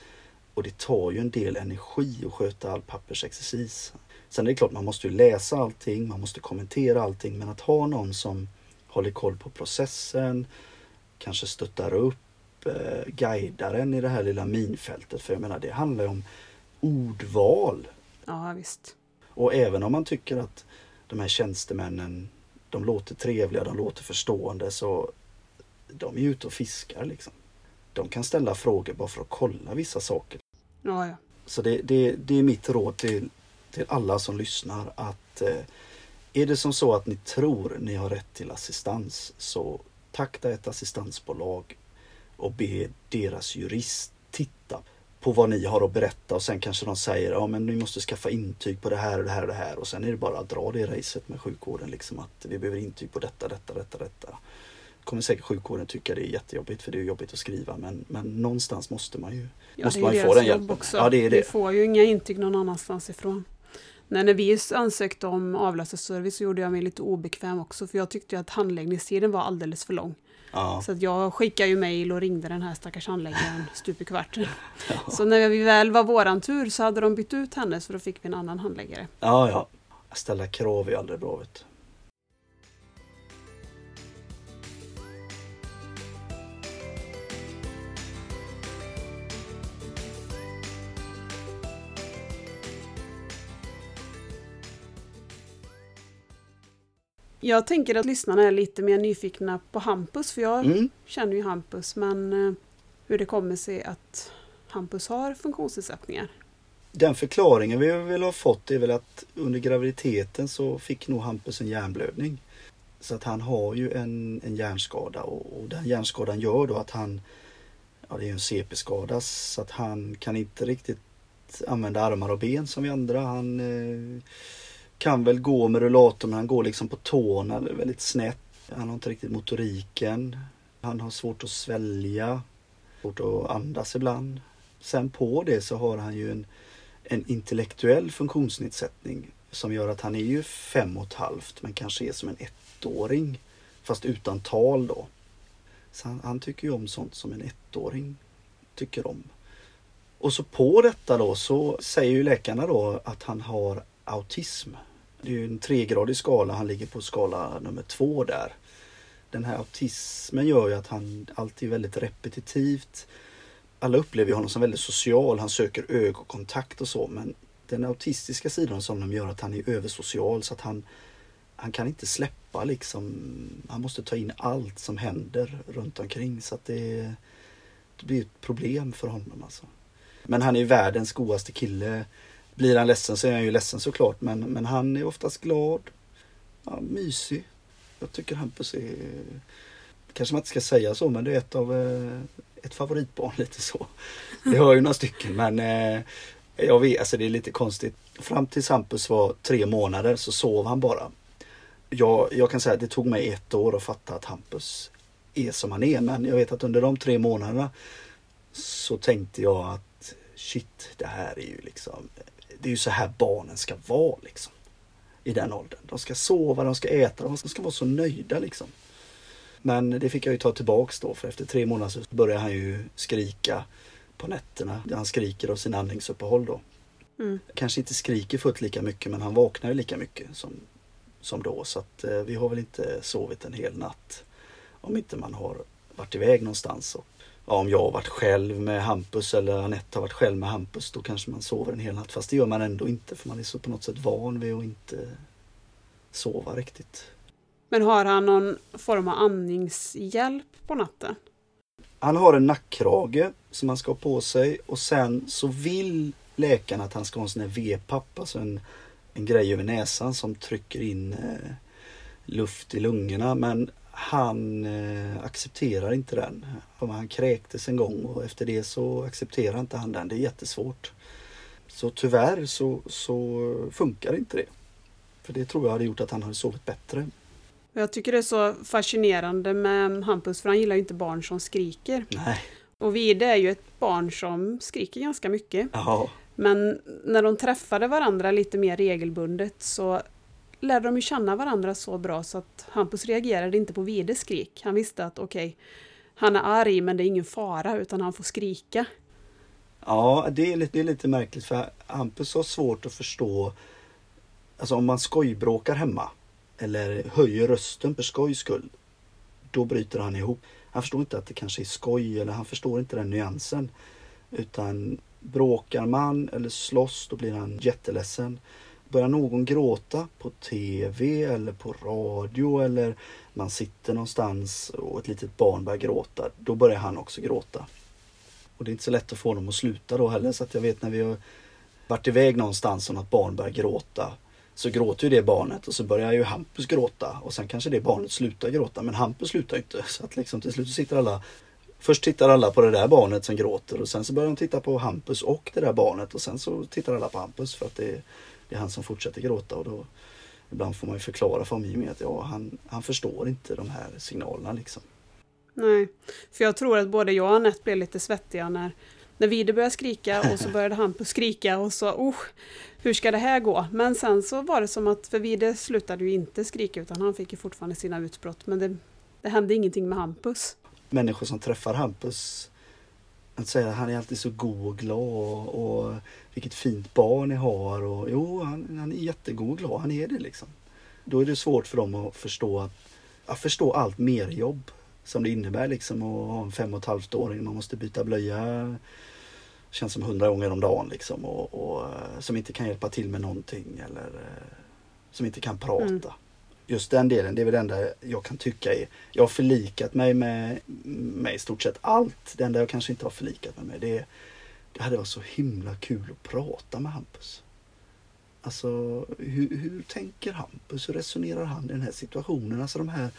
och det tar ju en del energi att sköta all pappersexercis. Sen är det klart man måste ju läsa allting, man måste kommentera allting men att ha någon som håller koll på processen, kanske stöttar upp, eh, guidar en i det här lilla minfältet. För jag menar det handlar ju om ordval. Ja visst. Och även om man tycker att de här tjänstemännen de låter trevliga, de låter förstående så de är ute och fiskar liksom. De kan ställa frågor bara för att kolla vissa saker. Ja, ja. Så det, det, det är mitt råd till, till alla som lyssnar att eh, är det som så att ni tror ni har rätt till assistans så takta ett assistansbolag och be deras jurist titta på vad ni har att berätta och sen kanske de säger ja men ni måste skaffa intyg på det här och det här och det här och sen är det bara att dra det racet med sjukvården liksom att vi behöver intyg på detta, detta, detta, detta kommer säkert sjukvården tycka det är jättejobbigt för det är jobbigt att skriva men, men någonstans måste man ju, ja, måste man få den hjälpen. Också. Ja, det är det. Vi får ju inga intyg någon annanstans ifrån. Nej, när vi ansökte om avlösarservice så gjorde jag mig lite obekväm också för jag tyckte att handläggningstiden var alldeles för lång. Ja. Så att jag skickade ju mejl och ringde den här stackars handläggaren <laughs> stup i kvarten. Ja. Så när vi väl var våran tur så hade de bytt ut henne så då fick vi en annan handläggare. Ja, ja. Ställa krav är aldrig bra vet Jag tänker att lyssnarna är lite mer nyfikna på Hampus, för jag mm. känner ju Hampus, men eh, hur det kommer sig att Hampus har funktionsnedsättningar. Den förklaringen vi väl har fått är väl att under graviditeten så fick nog Hampus en hjärnblödning. Så att han har ju en, en hjärnskada och, och den hjärnskadan gör då att han, ja det är ju en CP-skada, så att han kan inte riktigt använda armar och ben som vi andra. Han eh, kan väl gå med rullator men han går liksom på tårna väldigt snett. Han har inte riktigt motoriken. Han har svårt att svälja. Svårt att andas ibland. Sen på det så har han ju en, en intellektuell funktionsnedsättning som gör att han är ju fem och ett halvt men kanske är som en ettåring fast utan tal då. Så han, han tycker ju om sånt som en ettåring tycker om. Och så på detta då så säger ju läkarna då att han har autism. Det är ju en tregradig skala, han ligger på skala nummer två där. Den här autismen gör ju att han alltid är väldigt repetitivt. Alla upplever honom som väldigt social, han söker ögonkontakt och så men den autistiska sidan som de gör att han är översocial så att han, han kan inte släppa liksom. Han måste ta in allt som händer runt omkring så att det, det blir ett problem för honom alltså. Men han är världens godaste kille. Blir han ledsen så är han ju ledsen såklart men, men han är oftast glad. Ja, mysig. Jag tycker Hampus är, kanske man inte ska säga så men det är ett av eh, ett favoritbarn <laughs> lite så. Det har ju några stycken men eh, jag vet, alltså det är lite konstigt. Fram tills Hampus var tre månader så sov han bara. Jag, jag kan säga att det tog mig ett år att fatta att Hampus är som han är men jag vet att under de tre månaderna så tänkte jag att shit, det här är ju liksom det är ju så här barnen ska vara liksom. I den åldern. De ska sova, de ska äta, de ska vara så nöjda liksom. Men det fick jag ju ta tillbaks då för efter tre månader så började han ju skrika på nätterna. Han skriker av sina andningsuppehåll då. Mm. Kanske inte skriker fullt lika mycket men han vaknar ju lika mycket som, som då. Så att eh, vi har väl inte sovit en hel natt. Om inte man har varit iväg någonstans. Och, ja, om jag har varit själv med Hampus eller Anette har varit själv med Hampus då kanske man sover en hel natt. Fast det gör man ändå inte för man är så på något sätt van vid att inte sova riktigt. Men har han någon form av andningshjälp på natten? Han har en nackkrage som han ska ha på sig och sen så vill läkaren att han ska ha en sån här V-papp, alltså en, en grej över näsan som trycker in eh, luft i lungorna. Men han eh, accepterar inte den. Han kräktes en gång och efter det så accepterar inte han den. Det är jättesvårt. Så tyvärr så, så funkar inte det. För det tror jag hade gjort att han hade sovit bättre. Jag tycker det är så fascinerande med Hampus för han gillar ju inte barn som skriker. Nej. Och Vide är ju ett barn som skriker ganska mycket. Jaha. Men när de träffade varandra lite mer regelbundet så lärde de ju känna varandra så bra så att Hampus reagerade inte på Vides skrik. Han visste att okej, okay, han är arg men det är ingen fara utan han får skrika. Ja, det är, lite, det är lite märkligt för Hampus har svårt att förstå Alltså om man skojbråkar hemma eller höjer rösten för skojs skull. Då bryter han ihop. Han förstår inte att det kanske är skoj eller han förstår inte den nyansen. Utan bråkar man eller slåss då blir han jätteledsen. Börjar någon gråta på TV eller på radio eller man sitter någonstans och ett litet barn börjar gråta, då börjar han också gråta. Och det är inte så lätt att få dem att sluta då heller så att jag vet när vi har varit iväg någonstans och något barn börjar gråta så gråter ju det barnet och så börjar ju Hampus gråta och sen kanske det barnet slutar gråta men Hampus slutar inte. <laughs> Så att liksom till slut sitter alla Först tittar alla på det där barnet som gråter och sen så börjar de titta på Hampus och det där barnet och sen så tittar alla på Hampus för att det, det är han som fortsätter gråta och då Ibland får man ju förklara för omgivningen att ja, han, han förstår inte de här signalerna liksom. Nej, för jag tror att både jag och Anette blev lite svettiga när när Vide började skrika och så <laughs> började Hampus skrika och så, oh, hur ska det här gå? Men sen så var det som att, för Vide slutade ju inte skrika utan han fick ju fortfarande sina utbrott, men det, det hände ingenting med Hampus. Människor som träffar Hampus, att säga han är alltid så god och glad och vilket fint barn ni har och jo, han, han är jättegod och glad, han är det liksom. Då är det svårt för dem att förstå att, att förstå allt mer jobb som det innebär liksom att ha en fem och ett halvt åring. Man måste byta blöja känns som hundra gånger om dagen liksom och, och, eh, som inte kan hjälpa till med någonting eller eh, som inte kan prata. Mm. Just den delen, det är väl det enda jag kan tycka är, jag har förlikat mig med, med i stort sett allt. Det enda jag kanske inte har förlikat mig med det är, det hade varit så himla kul att prata med Hampus. Alltså hur, hur tänker Hampus? Hur resonerar han i den här situationen? Alltså de här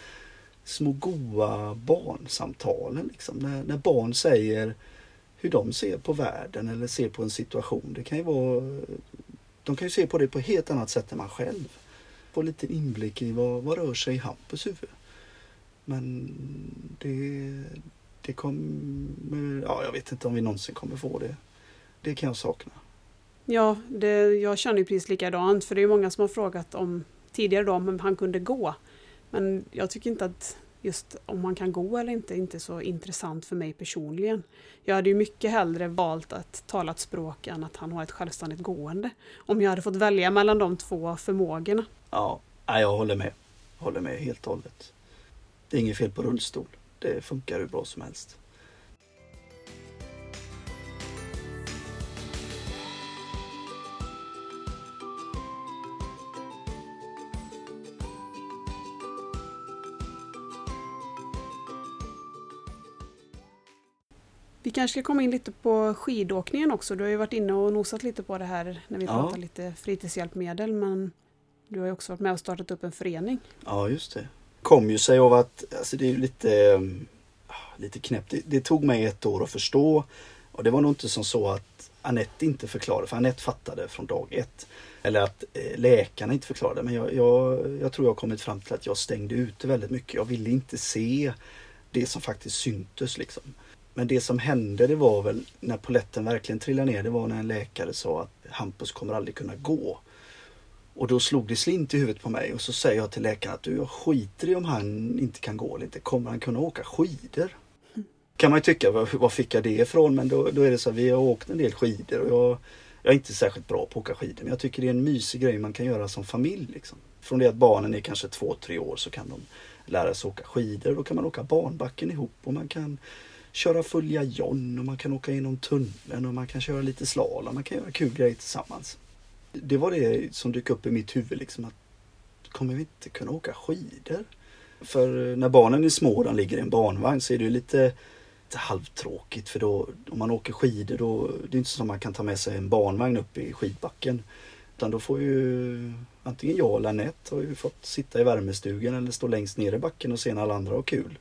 små goa barnsamtalen liksom. När, när barn säger hur de ser på världen eller ser på en situation. Det kan ju vara, de kan ju se på det på ett helt annat sätt än man själv. Få lite inblick i vad, vad rör sig i Hampus huvud. Men det, det kommer, ja jag vet inte om vi någonsin kommer få det. det kan jag sakna. Ja, det, jag känner ju precis likadant för det är många som har frågat om tidigare då om han kunde gå. Men jag tycker inte att just om man kan gå eller inte, inte så intressant för mig personligen. Jag hade ju mycket hellre valt att tala ett språk än att han har ett självständigt gående. Om jag hade fått välja mellan de två förmågorna. Ja, jag håller med. Håller med helt och hållet. Det är inget fel på rullstol. Det funkar hur bra som helst. Vi kanske ska komma in lite på skidåkningen också. Du har ju varit inne och nosat lite på det här när vi ja. pratar lite fritidshjälpmedel. Men du har ju också varit med och startat upp en förening. Ja, just det. Kom ju sig av att, alltså det är ju lite, ehm, ah, lite knäppt. Det, det, tog mig ett år att förstå. Och det var nog inte som så att Anette inte förklarade, för Anette fattade från dag ett. Eller att eh, läkarna inte förklarade. Men jag, jag, jag tror jag har kommit fram till att jag stängde ute väldigt mycket. Jag ville inte se det som faktiskt syntes liksom. Men det som hände det var väl när poletten verkligen trillade ner. Det var när en läkare sa att Hampus kommer aldrig kunna gå. Och då slog det slint i huvudet på mig och så säger jag till läkaren att du, jag skiter i om han inte kan gå eller inte. Kommer han kunna åka skidor? Kan man ju tycka, var, var fick jag det ifrån? Men då, då är det så att vi har åkt en del skidor och jag, jag är inte särskilt bra på att åka skidor. Men jag tycker det är en mysig grej man kan göra som familj. Liksom. Från det att barnen är kanske två, tre år så kan de lära sig åka skidor. Då kan man åka barnbacken ihop och man kan köra följa John och man kan åka genom tunneln och man kan köra lite slalom. Man kan göra kul grejer tillsammans. Det var det som dök upp i mitt huvud liksom att kommer vi inte kunna åka skidor? För eh, när barnen är små de ligger i en barnvagn så är det lite, lite halvtråkigt för då om man åker skidor då det är inte så att man kan ta med sig en barnvagn upp i skidbacken. Utan då får ju antingen jag eller Anette har ju fått sitta i värmestugan eller stå längst ner i backen och se när alla andra har kul.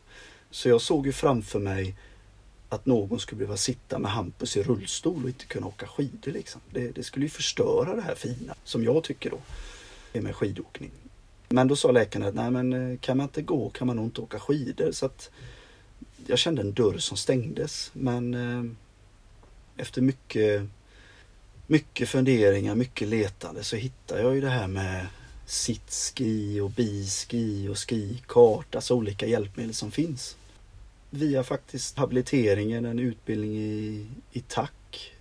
Så jag såg ju framför mig att någon skulle behöva sitta med Hampus i rullstol och inte kunna åka skidor. Liksom. Det, det, skulle ju förstöra det här fina, som jag tycker då, med skidåkning. Men då sa läkaren att nej men eh, kan man inte gå kan man nog inte åka skidor. Så att jag kände en dörr som stängdes. Men eh, efter mycket, mycket funderingar, mycket letande så hittade jag ju det här med sittski och biski och skikart, alltså olika hjälpmedel som finns via faktiskt habiliteringen, en utbildning i, i tack,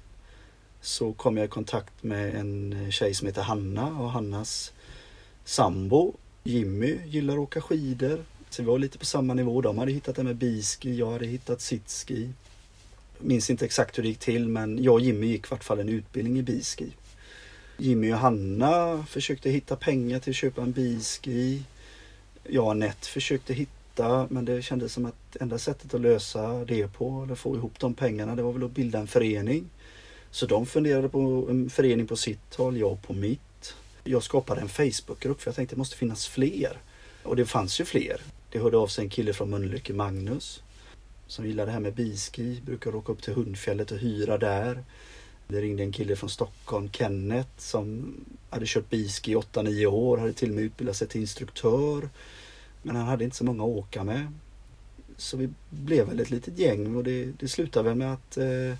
så kom jag i kontakt med en tjej som heter Hanna och Hannas sambo Jimmy gillar att åka skidor. Så vi var lite på samma nivå. De hade hittat det med biski, jag hade hittat sitski. Minns inte exakt hur det gick till men jag och Jimmy gick i vart fall en utbildning i biski. Jimmy och Hanna försökte hitta pengar till att köpa en biski. Jag och Anette försökte hitta detta men det kändes som att enda sättet att lösa det på eller få ihop de pengarna det var väl att bilda en förening. Så de funderade på en förening på sitt håll, jag på mitt. Jag skapade en Facebookgrupp för jag tänkte det måste finnas fler. Och det fanns ju fler. Det hörde av sig en kille från Mölnlycke, Magnus, som gillade det här med biski, brukar åka upp till Hundfjället och hyra där. Det ringde en kille från Stockholm, Kenneth, som hade kört biski i 8-9 år, hade till och med utbildat sig till instruktör. Men han hade inte så många att åka med. Så vi blev väl ett litet gäng och det, det slutade väl med att eh,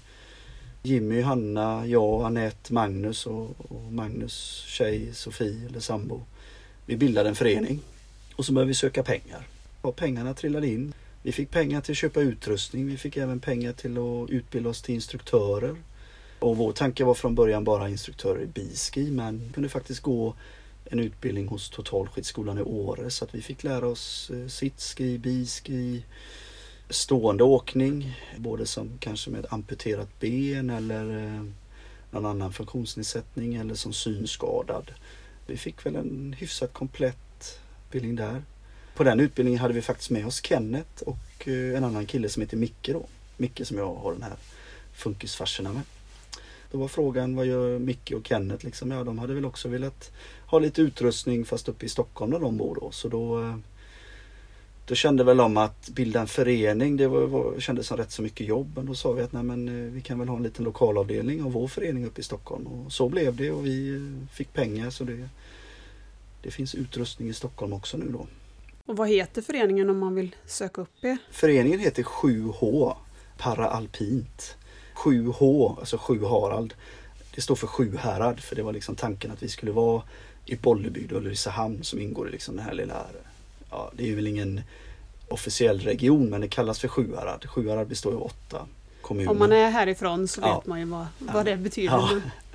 Jimmy, Hanna, jag, Annette, Magnus och, och, Magnus tjej Sofie eller sambo. Vi bildade en förening och så började vi söka pengar. Och pengarna trillade in. Vi fick pengar till att köpa utrustning. Vi fick även pengar till att utbilda oss till instruktörer. Och vår tanke var från början bara instruktörer i biski men kunde faktiskt gå en utbildning hos Totalskidskolan i Åre så att vi fick lära oss eh, sitski, sittski, biski, stående åkning, både som kanske med amputerat ben eller eh, någon annan funktionsnedsättning eller som synskadad. Vi fick väl en hyfsat komplett utbildning där. På den utbildningen hade vi faktiskt med oss Kenneth och eh, en annan kille som heter Micke då. Micke som jag har den här funkisfarserna med. Då var frågan vad gör Micke och Kenneth liksom? Ja, de hade väl också velat ha lite utrustning fast uppe i Stockholm där de bor då. Så då, eh, då kände väl de att bilda en förening, det var, var, kändes som rätt så mycket jobb. Men då sa vi att nej, men, eh, vi kan väl ha en liten lokalavdelning av vår förening uppe i Stockholm. Och så blev det och vi eh, fick pengar så det, det finns utrustning i Stockholm också nu då. Och vad heter föreningen om man vill söka upp er? Föreningen heter 7H Paraalpint. 7H, alltså 7 Harald. Det står för Sjuhärad för det var liksom tanken att vi skulle vara i Bollebygd och Ulricehamn som ingår i liksom den här lilla, ja det är väl ingen officiell region men det kallas för Sjuhärad. Sjuhärad består av åtta kommuner. Om man är härifrån så Ja. vet man ju vad, vad det betyder. Ja.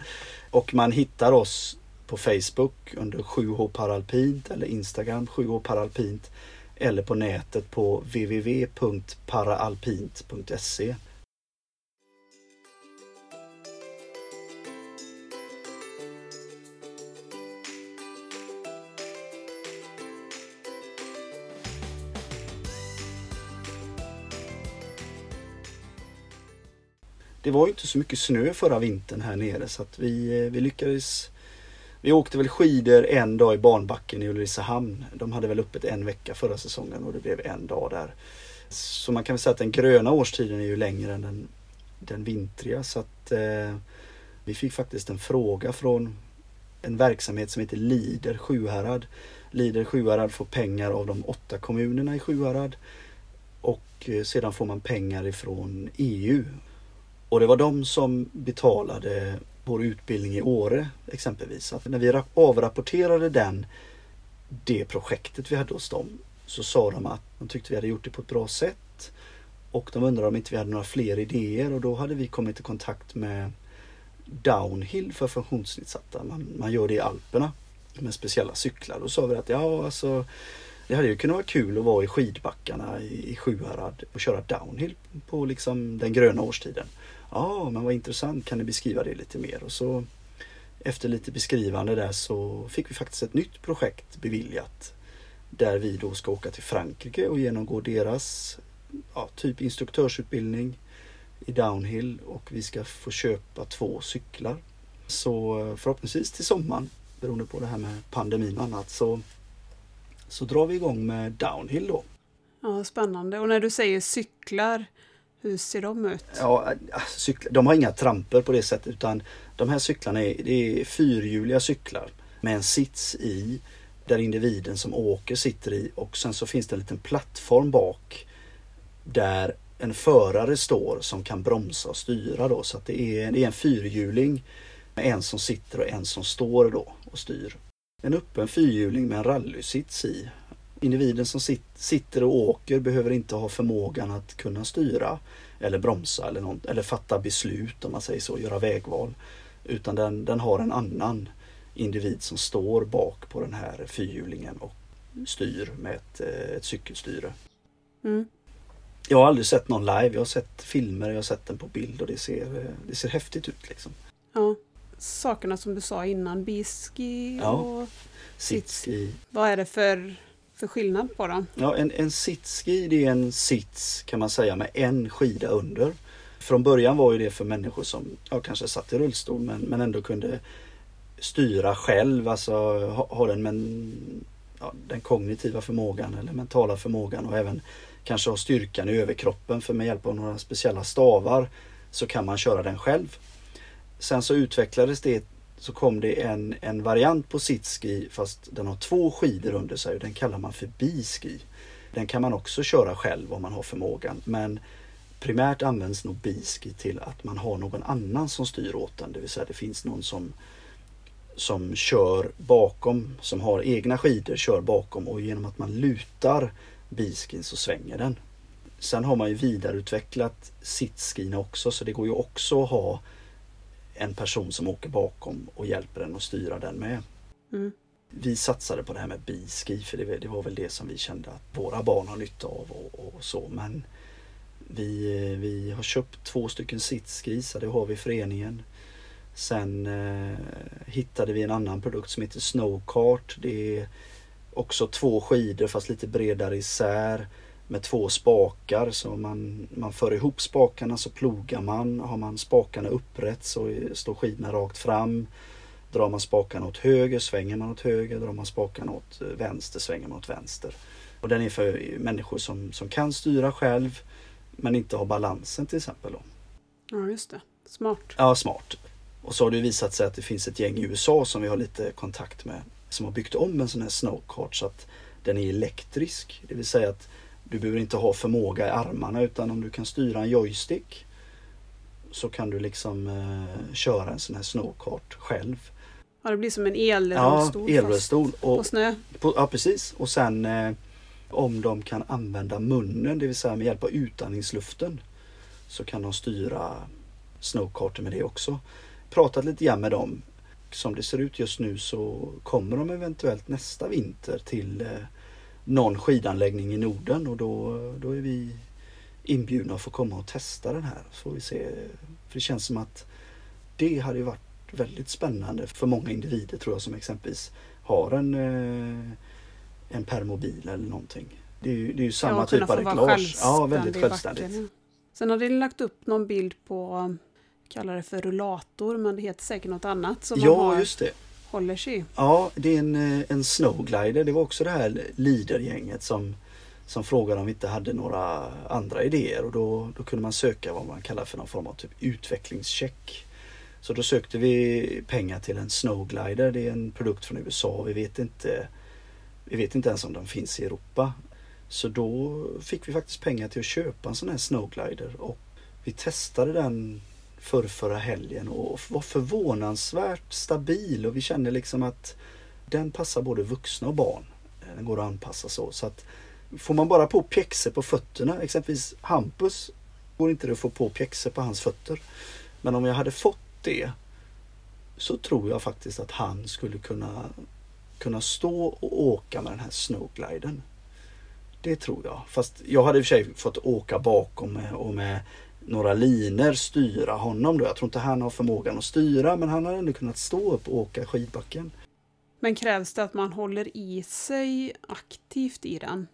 <laughs> Och man hittar oss på Facebook under 7H Paralpint eller Instagram 7H Paralpint eller på nätet på www.paraalpint.se. Det var ju inte så mycket snö förra vintern här nere så att vi, eh, vi lyckades Vi åkte väl skidor en dag i barnbacken i Ulricehamn. De hade väl öppet en vecka förra säsongen och det blev en dag där. Så man kan väl säga att den gröna årstiden är ju längre än den, den vintriga så att eh, vi fick faktiskt en fråga från en verksamhet som heter Lider Sjuhärad. Lider Sjuhärad får pengar av de åtta kommunerna i Sjuhärad och eh, sedan får man pengar ifrån EU. Och det var de som betalade vår utbildning i Åre exempelvis. Så att när vi avrapporterade den, det projektet vi hade hos dem så sa de att de tyckte vi hade gjort det på ett bra sätt. Och de undrade om inte vi hade några fler idéer och då hade vi kommit i kontakt med downhill för funktionsnedsatta. Man, man gör det i Alperna med speciella cyklar. Då sa vi att ja, alltså det hade ju kunnat vara kul att vara i skidbackarna i, i Sjuhärad och köra downhill på liksom den gröna årstiden. Ja, men vad intressant, kan ni beskriva det lite mer? Och så efter lite beskrivande där så fick vi faktiskt ett nytt projekt beviljat. Där vi då ska åka till Frankrike och genomgå deras ja, typ instruktörsutbildning i downhill och vi ska få köpa två cyklar. Så eh, förhoppningsvis till sommaren, beroende på det här med pandemin och annat, så, så drar vi igång med downhill då. Ja, spännande. Och när du säger cyklar, hur ser de ut? Ja, alltså, cyklar, de har inga tramper på det sättet utan de här cyklarna är, det är fyrhjuliga cyklar med en sits i där individen som åker sitter i och sen så finns det en liten plattform bak där en förare står som kan bromsa och styra då så att det är, det är en fyrhjuling med en som sitter och en som står då och styr. En öppen fyrhjuling med en rallysits i. Individen som sit, sitter och åker behöver inte ha förmågan att kunna styra eller bromsa eller, något, eller fatta beslut om man säger så, göra vägval. Utan den, den har en annan individ som står bak på den här fyrhjulingen och styr med ett, eh, ett cykelstyre. Mm. Jag har aldrig sett någon live, jag har sett filmer, jag har sett den på bild och det ser, eh, det ser häftigt ut liksom. Ja. Sakerna som du sa innan, biski Ja. och Sitski. vad är det för, för skillnad på dem? Ja, en, en sitski det är en sits kan man säga med en skida under. Från början var ju det för människor som ja, kanske satt i rullstol men, men ändå kunde styra själv, alltså ha, ha den, men, ja, den kognitiva förmågan eller mentala förmågan och även kanske ha styrkan i överkroppen för med hjälp av några speciella stavar så kan man köra den själv. Sen så utvecklades det så kom det en, en variant på sitski fast den har två skidor under sig och den kallar man för biski. Den kan man också köra själv om man har förmågan men primärt används nog biski till att man har någon annan som styr åt den. Det vill säga det finns någon som, som kör bakom, som har egna skidor, kör bakom och genom att man lutar biskin så svänger den. Sen har man ju vidareutvecklat sitskina också så det går ju också att ha en person som åker bakom och hjälper den att styra den med. Mm. Vi satsade på det här med biski för det, det var väl det som vi kände att våra barn har nytta av och, och så men vi, vi har köpt två stycken sitskisar, det har vi i föreningen. Sen eh, hittade vi en annan produkt som heter Snowcart. Det är också två skidor fast lite bredare isär med två spakar så man, man för ihop spakarna så plogar man. Har man spakarna upprätt så står skidorna rakt fram. Drar man spakarna åt höger svänger man åt höger. Drar man spakarna åt eh, vänster svänger man åt vänster. Och den är för människor som, som kan styra själv men inte har balansen till exempel. Då. Ja, just det. Smart. Ja, smart. Och så har det visat sig att det finns ett gäng i USA som vi har lite kontakt med som har byggt om en sån här snowcart så att den är elektrisk. Det vill säga att du behöver inte ha förmåga i armarna utan om du kan styra en joystick så kan du liksom eh, köra en sån här snowkart själv. Ja, det blir som en elrullstol Ja, elrullstol. på Och, snö. på, ja, precis. Och sen eh, om de kan använda munnen, det vill säga med hjälp av utandningsluften, så kan de styra snowkarten med det också. Pratat lite grann med dem. Som det ser ut just nu så kommer de eventuellt nästa vinter till eh, någon skidanläggning i Norden och då, då är vi inbjudna att få komma och testa den här. Så får vi se. För det känns som att det hade ju varit väldigt spännande för många individer tror jag som exempelvis har en, eh, en permobil eller någonting. Det är ju, det är ju samma ja, typ av reglage. Ja, väldigt självständigt. Sen hade ni lagt upp någon bild på, kallar det för rullator, men det heter säkert något annat som man Ja, har, just det håller sig. Ja, det är en, eh, en snowglider. Det var också det här lidergänget som, som frågade om vi inte hade några andra idéer och då, då kunde man söka vad man kallar för någon form av typ utvecklingscheck. Så då sökte vi pengar till en snowglider. Det är en produkt från USA. Vi vet inte, vi vet inte ens om den finns i Europa. Så då fick vi faktiskt pengar till att köpa en sån här snowglider och vi testade den för förra helgen och var förvånansvärt stabil och vi kände liksom att den passar både vuxna och barn. Den går att anpassa så. så att får man bara på pjäxor på fötterna, exempelvis Hampus, går inte det att få på pjäxor på hans fötter. Men om jag hade fått det så tror jag faktiskt att han skulle kunna, kunna stå och åka med den här snowgliden. Det tror jag. Fast jag hade i och för sig fått åka bakom med, och med några liner styra honom då. Jag tror inte han har förmågan att styra men han hade ändå kunnat stå upp och åka skidbacken. Men krävs det att man håller i sig aktivt i den?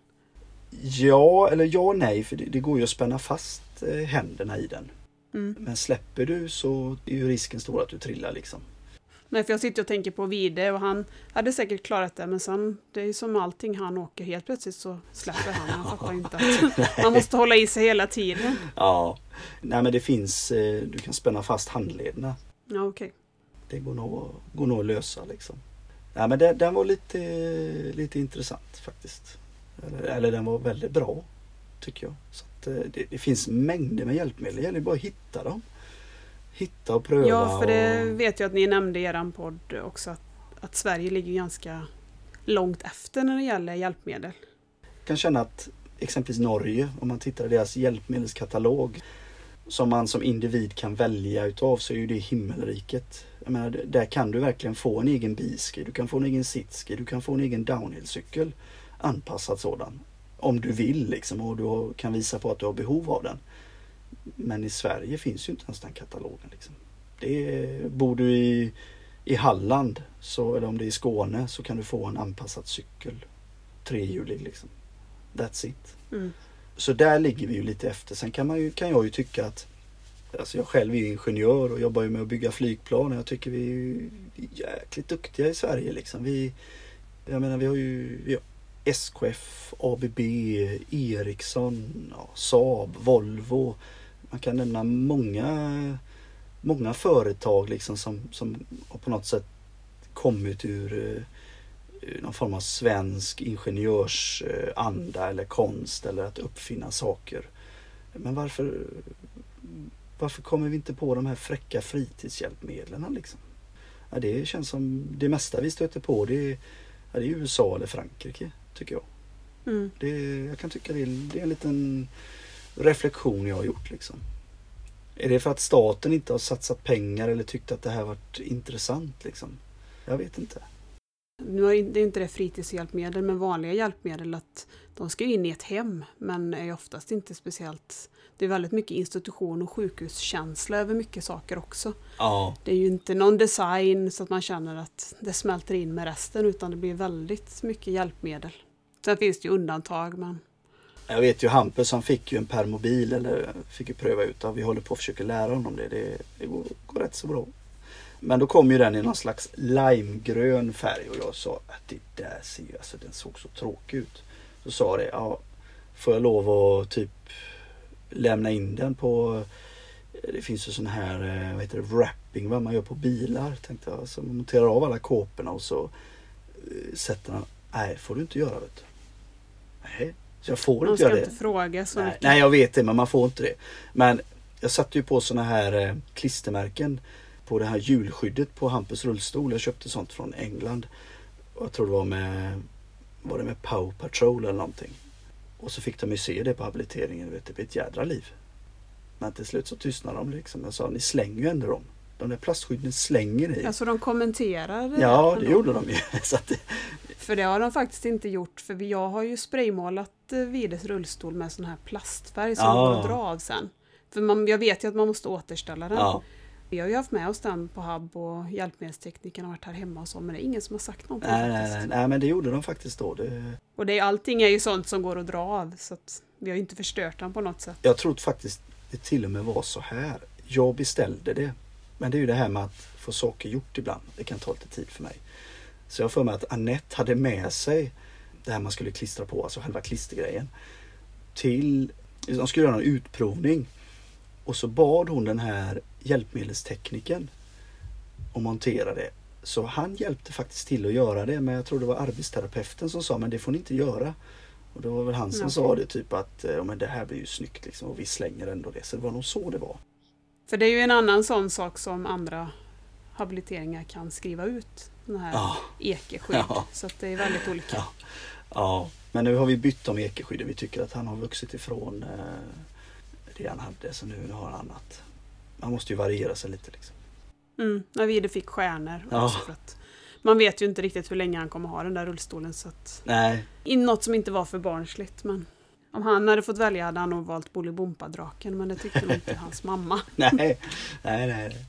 Ja, eller ja och nej för det, det går ju att spänna fast eh, händerna i den. Mm. Men släpper du så är ju risken stor att du trillar liksom. Nej, för jag sitter och tänker på Vide och han hade säkert klarat det, men sen, det är ju som allting, han åker helt plötsligt så släpper han. Han fattar inte att <laughs> man måste hålla i sig hela tiden. Ja, nej men det finns, eh, du kan spänna fast handlederna. Ja, okej. Det går nog, går nog att lösa liksom. Nej men den, den var lite, lite intressant faktiskt. Eller, eller den var väldigt bra tycker jag. Så att, eh, det, det finns mängder med hjälpmedel, det gäller bara att hitta dem. Hitta och pröva. Ja, för det och... vet jag att ni nämnde i er podd också, att, att Sverige ligger ganska långt efter när det gäller hjälpmedel. Jag kan känna att exempelvis Norge, om man tittar i deras hjälpmedelskatalog som man som individ kan välja utav så är ju det himmelriket. Jag menar, där kan du verkligen få en egen biski, du kan få en egen sitski, du kan få en egen downhillcykel. Anpassad sådan. Om du vill liksom och du kan visa på att du har behov av den. Men i Sverige finns ju inte ens den katalogen. Liksom. Det är, bor du i, i Halland så, eller om det är i Skåne så kan du få en anpassad cykel. Trehjulig liksom. That's it. Mm. Så där ligger vi ju lite efter. Sen kan, man ju, kan jag ju tycka att Alltså jag själv är ju ingenjör och jobbar ju med att bygga flygplan och jag tycker vi är jäkligt duktiga i Sverige liksom. Vi, jag menar vi har ju vi har SKF, ABB, Ericsson, ja, Saab, Volvo. Man kan nämna många, många företag liksom som, som har på något sätt kommit ur eh, ur någon form av svensk ingenjörsanda eller konst eller att uppfinna saker. Men varför, varför kommer vi inte på de här fräcka fritidshjälpmedlen liksom? Ja, det känns som det mesta vi stöter på det är, ja, det är USA eller Frankrike tycker jag. Mm. Det, jag kan tycka det är, det är en liten reflektion jag har gjort liksom. Är det för att staten inte har satsat pengar eller tyckt att det här varit intressant liksom? Jag vet inte. Nu är det inte det fritidshjälpmedel, men vanliga hjälpmedel att de ska in i ett hem, men är oftast inte speciellt... Det är väldigt mycket institution och sjukhuskänsla över mycket saker också. Ja. Det är ju inte någon design så att man känner att det smälter in med resten, utan det blir väldigt mycket hjälpmedel. Sen finns det ju undantag, men Jag vet ju Hampus han fick ju en permobil eller fick ju pröva ut. Vi håller på att försöka lära honom det. Det, det går, går rätt så bra. Men då kom ju den i någon slags limegrön färg och jag sa att det där ser ju, alltså den såg så tråkig ut. Så sa det, ja får jag lov att typ lämna in den på det finns ju sån här, eh, vad heter det, wrapping vad man gör på bilar. Tänkte jag. Så man monterar av alla kåporna och så eh, sätter man, nej får du inte göra vet du. Nej, så jag får man inte ska göra inte det. fråga så Nej, mycket. nej jag vet det men man får inte det. Men Jag satte ju på såna här eh, klistermärken på det här hjulskyddet på Hampus rullstol. Jag köpte sånt från England. Jag tror det var med, var det med Pow Patrol eller någonting. Och så fick de ju se det på habiliteringen. Vet, det blev ett jädra liv. Men till slut så tystnade de liksom. Jag sa, ni slänger ju ändå dem. De där plastskydden slänger ni. Alltså de kommenterar ja, det gjorde de ju. <laughs> Det, För det har de faktiskt inte gjort. För jag har ju spraymålat eh, Vides rullstol med sån här plastfärg som Ja. går att dra av sen. För man, jag vet ju att man måste återställa den. ja, Vi har ju haft med oss den på hub och hjälpmedelstekniken har varit här hemma och så. Men det är ingen som har sagt någonting nej, faktiskt. nej, nej, men det gjorde de faktiskt då. Det, Och det är, allting är ju sånt som går att dra av. Så att vi har ju inte förstört den på något sätt. jag tror faktiskt det till och med var så här. Jag beställde det. Men det är ju det här med att få saker gjort ibland. Det kan ta lite tid för mig. Så jag för mig att Annette hade med sig det här man skulle klistra på, alltså själva klistergrejen. Till, de skulle göra en utprovning. Och så bad hon den här hjälpmedelstekniken att montera det. Så han hjälpte faktiskt till att göra det. Men jag tror det var arbetsterapeuten som sa, men det får ni inte göra. Och det var väl han som Ja. sa det typ att ja, men det här blir ju snyggt liksom och vi slänger ändå det. Så det var nog så det var. För det är ju en annan sån sak som andra habiliteringar kan skriva ut. Den här Ja, ekeskydd. Ja. Så det är väldigt olika. Ja. ja. Men nu har vi bytt om ekeskyddet. Vi tycker att han har vuxit ifrån eh, det han hade så nu har han annat. Man måste ju variera sig lite liksom. Mm, när Vide fick stjärnor. Ja. Också för att man vet ju inte riktigt hur länge han kommer ha den där rullstolen. Så att, Nej, in något som inte var för barnsligt. Men om han hade fått välja hade han nog valt Bolibompa-draken. Men det tyckte nog inte hans mamma. <laughs> nej, nej, nej.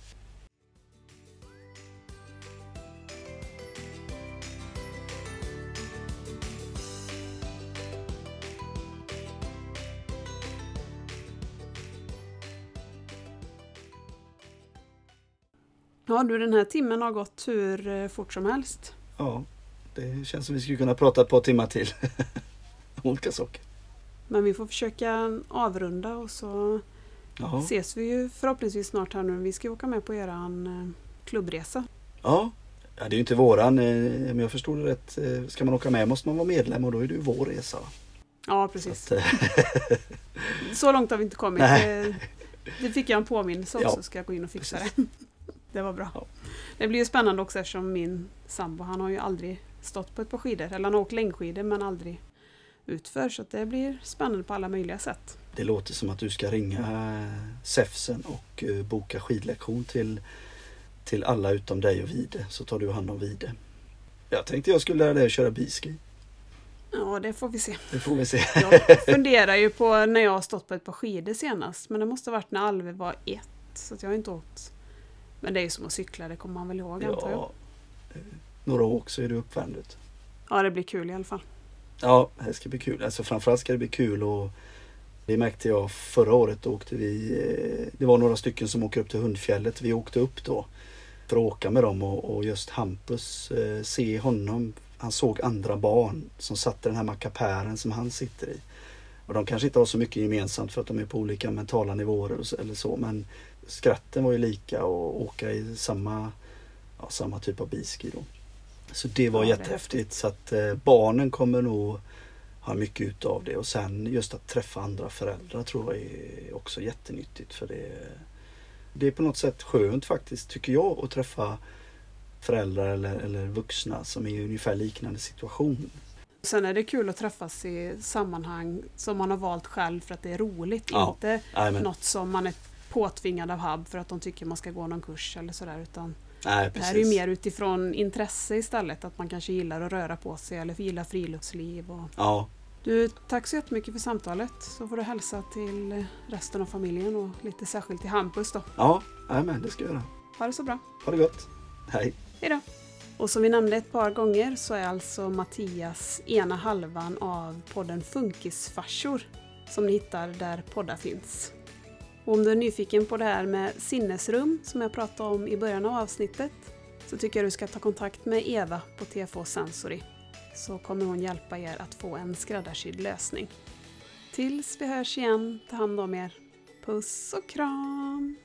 Ja du, den här timmen har gått hur eh, fort som helst. Ja, det känns som vi skulle kunna prata ett par timmar till. Om <laughs> Olika saker. Men vi får försöka avrunda och så Ja. ses vi ju förhoppningsvis snart här nu. Vi ska åka med på eran eh, klubbresa. Ja. ja, det är ju inte våran. eh, Om jag förstod det rätt. Ska man åka med måste man vara medlem och då är det ju vår resa. Ja, Så precis. eh, <laughs> Så långt har vi inte kommit. Nej. Det fick jag en påminnelse om Ja, så ska jag gå in och fixa precis. det. Det var bra. Det blir ju spännande också eftersom min sambo han har ju aldrig stått på ett par skidor. Eller han har åkt längdskidor men aldrig utför. Så det blir spännande på alla möjliga sätt. Det låter som att du ska ringa eh, Säfsen och eh, boka skidlektion till, till alla utom dig och Vide. Så tar du hand om Vide. Jag tänkte jag skulle lära dig att köra biski. Ja, det får vi se. Det får vi se. Jag funderar ju på när jag har stått på ett par skidor senast. Men det måste ha varit när Alve var ett. Så jag har inte åkt. Men det är ju som att cykla, det kommer man väl ihåg antar jag. Ja, eh, några åk så är vet du. Ja, det blir kul i alla fall. Ja, det ska bli kul. Alltså framförallt ska det bli kul och det märkte jag förra året. Då åkte vi, eh, det var några stycken som åker upp till Hundfjället. Vi åkte upp då för att åka med dem och, och just Hampus, eh, se honom. Han såg andra barn som satt i den här mackapären som han sitter i. Och de kanske inte har så mycket gemensamt för att de är på olika mentala nivåer eller så. Men skratten var ju lika och åka i samma, ja, samma typ av biski då. Så det var Ja, jättehäftigt. Så att eh, barnen kommer nog ha mycket utav det. Och sen just att träffa andra föräldrar tror jag är också jättenyttigt. För det, det är på något sätt skönt faktiskt, tycker jag, att träffa föräldrar eller, eller vuxna som är i ungefär liknande situation. Sen är det kul att träffas i sammanhang som man har valt själv för att det är roligt. Ja. Inte Nej, men, något som man är påtvingad av HUB för att de tycker man ska gå någon kurs eller sådär. Utan nej, det här är ju mer utifrån intresse istället. Att man kanske gillar att röra på sig eller gillar friluftsliv. Och... Ja, Du, tack så jättemycket för samtalet. Så får du hälsa till resten av familjen och lite särskilt till Hampus då. ja nej, men det ska jag göra. Ha det så bra. Ha det gott. Hej. Hejdå! Och som vi nämnde ett par gånger så är alltså Mattias ena halvan av podden Funkisfarsor som ni hittar där poddar finns. Och om du är nyfiken på det här med sinnesrum som jag pratade om i början av avsnittet så tycker jag du ska ta kontakt med Eva på TFH Sensory så kommer hon hjälpa er att få en skräddarsydd lösning. Tills vi hörs igen, ta hand om er. Puss och kram!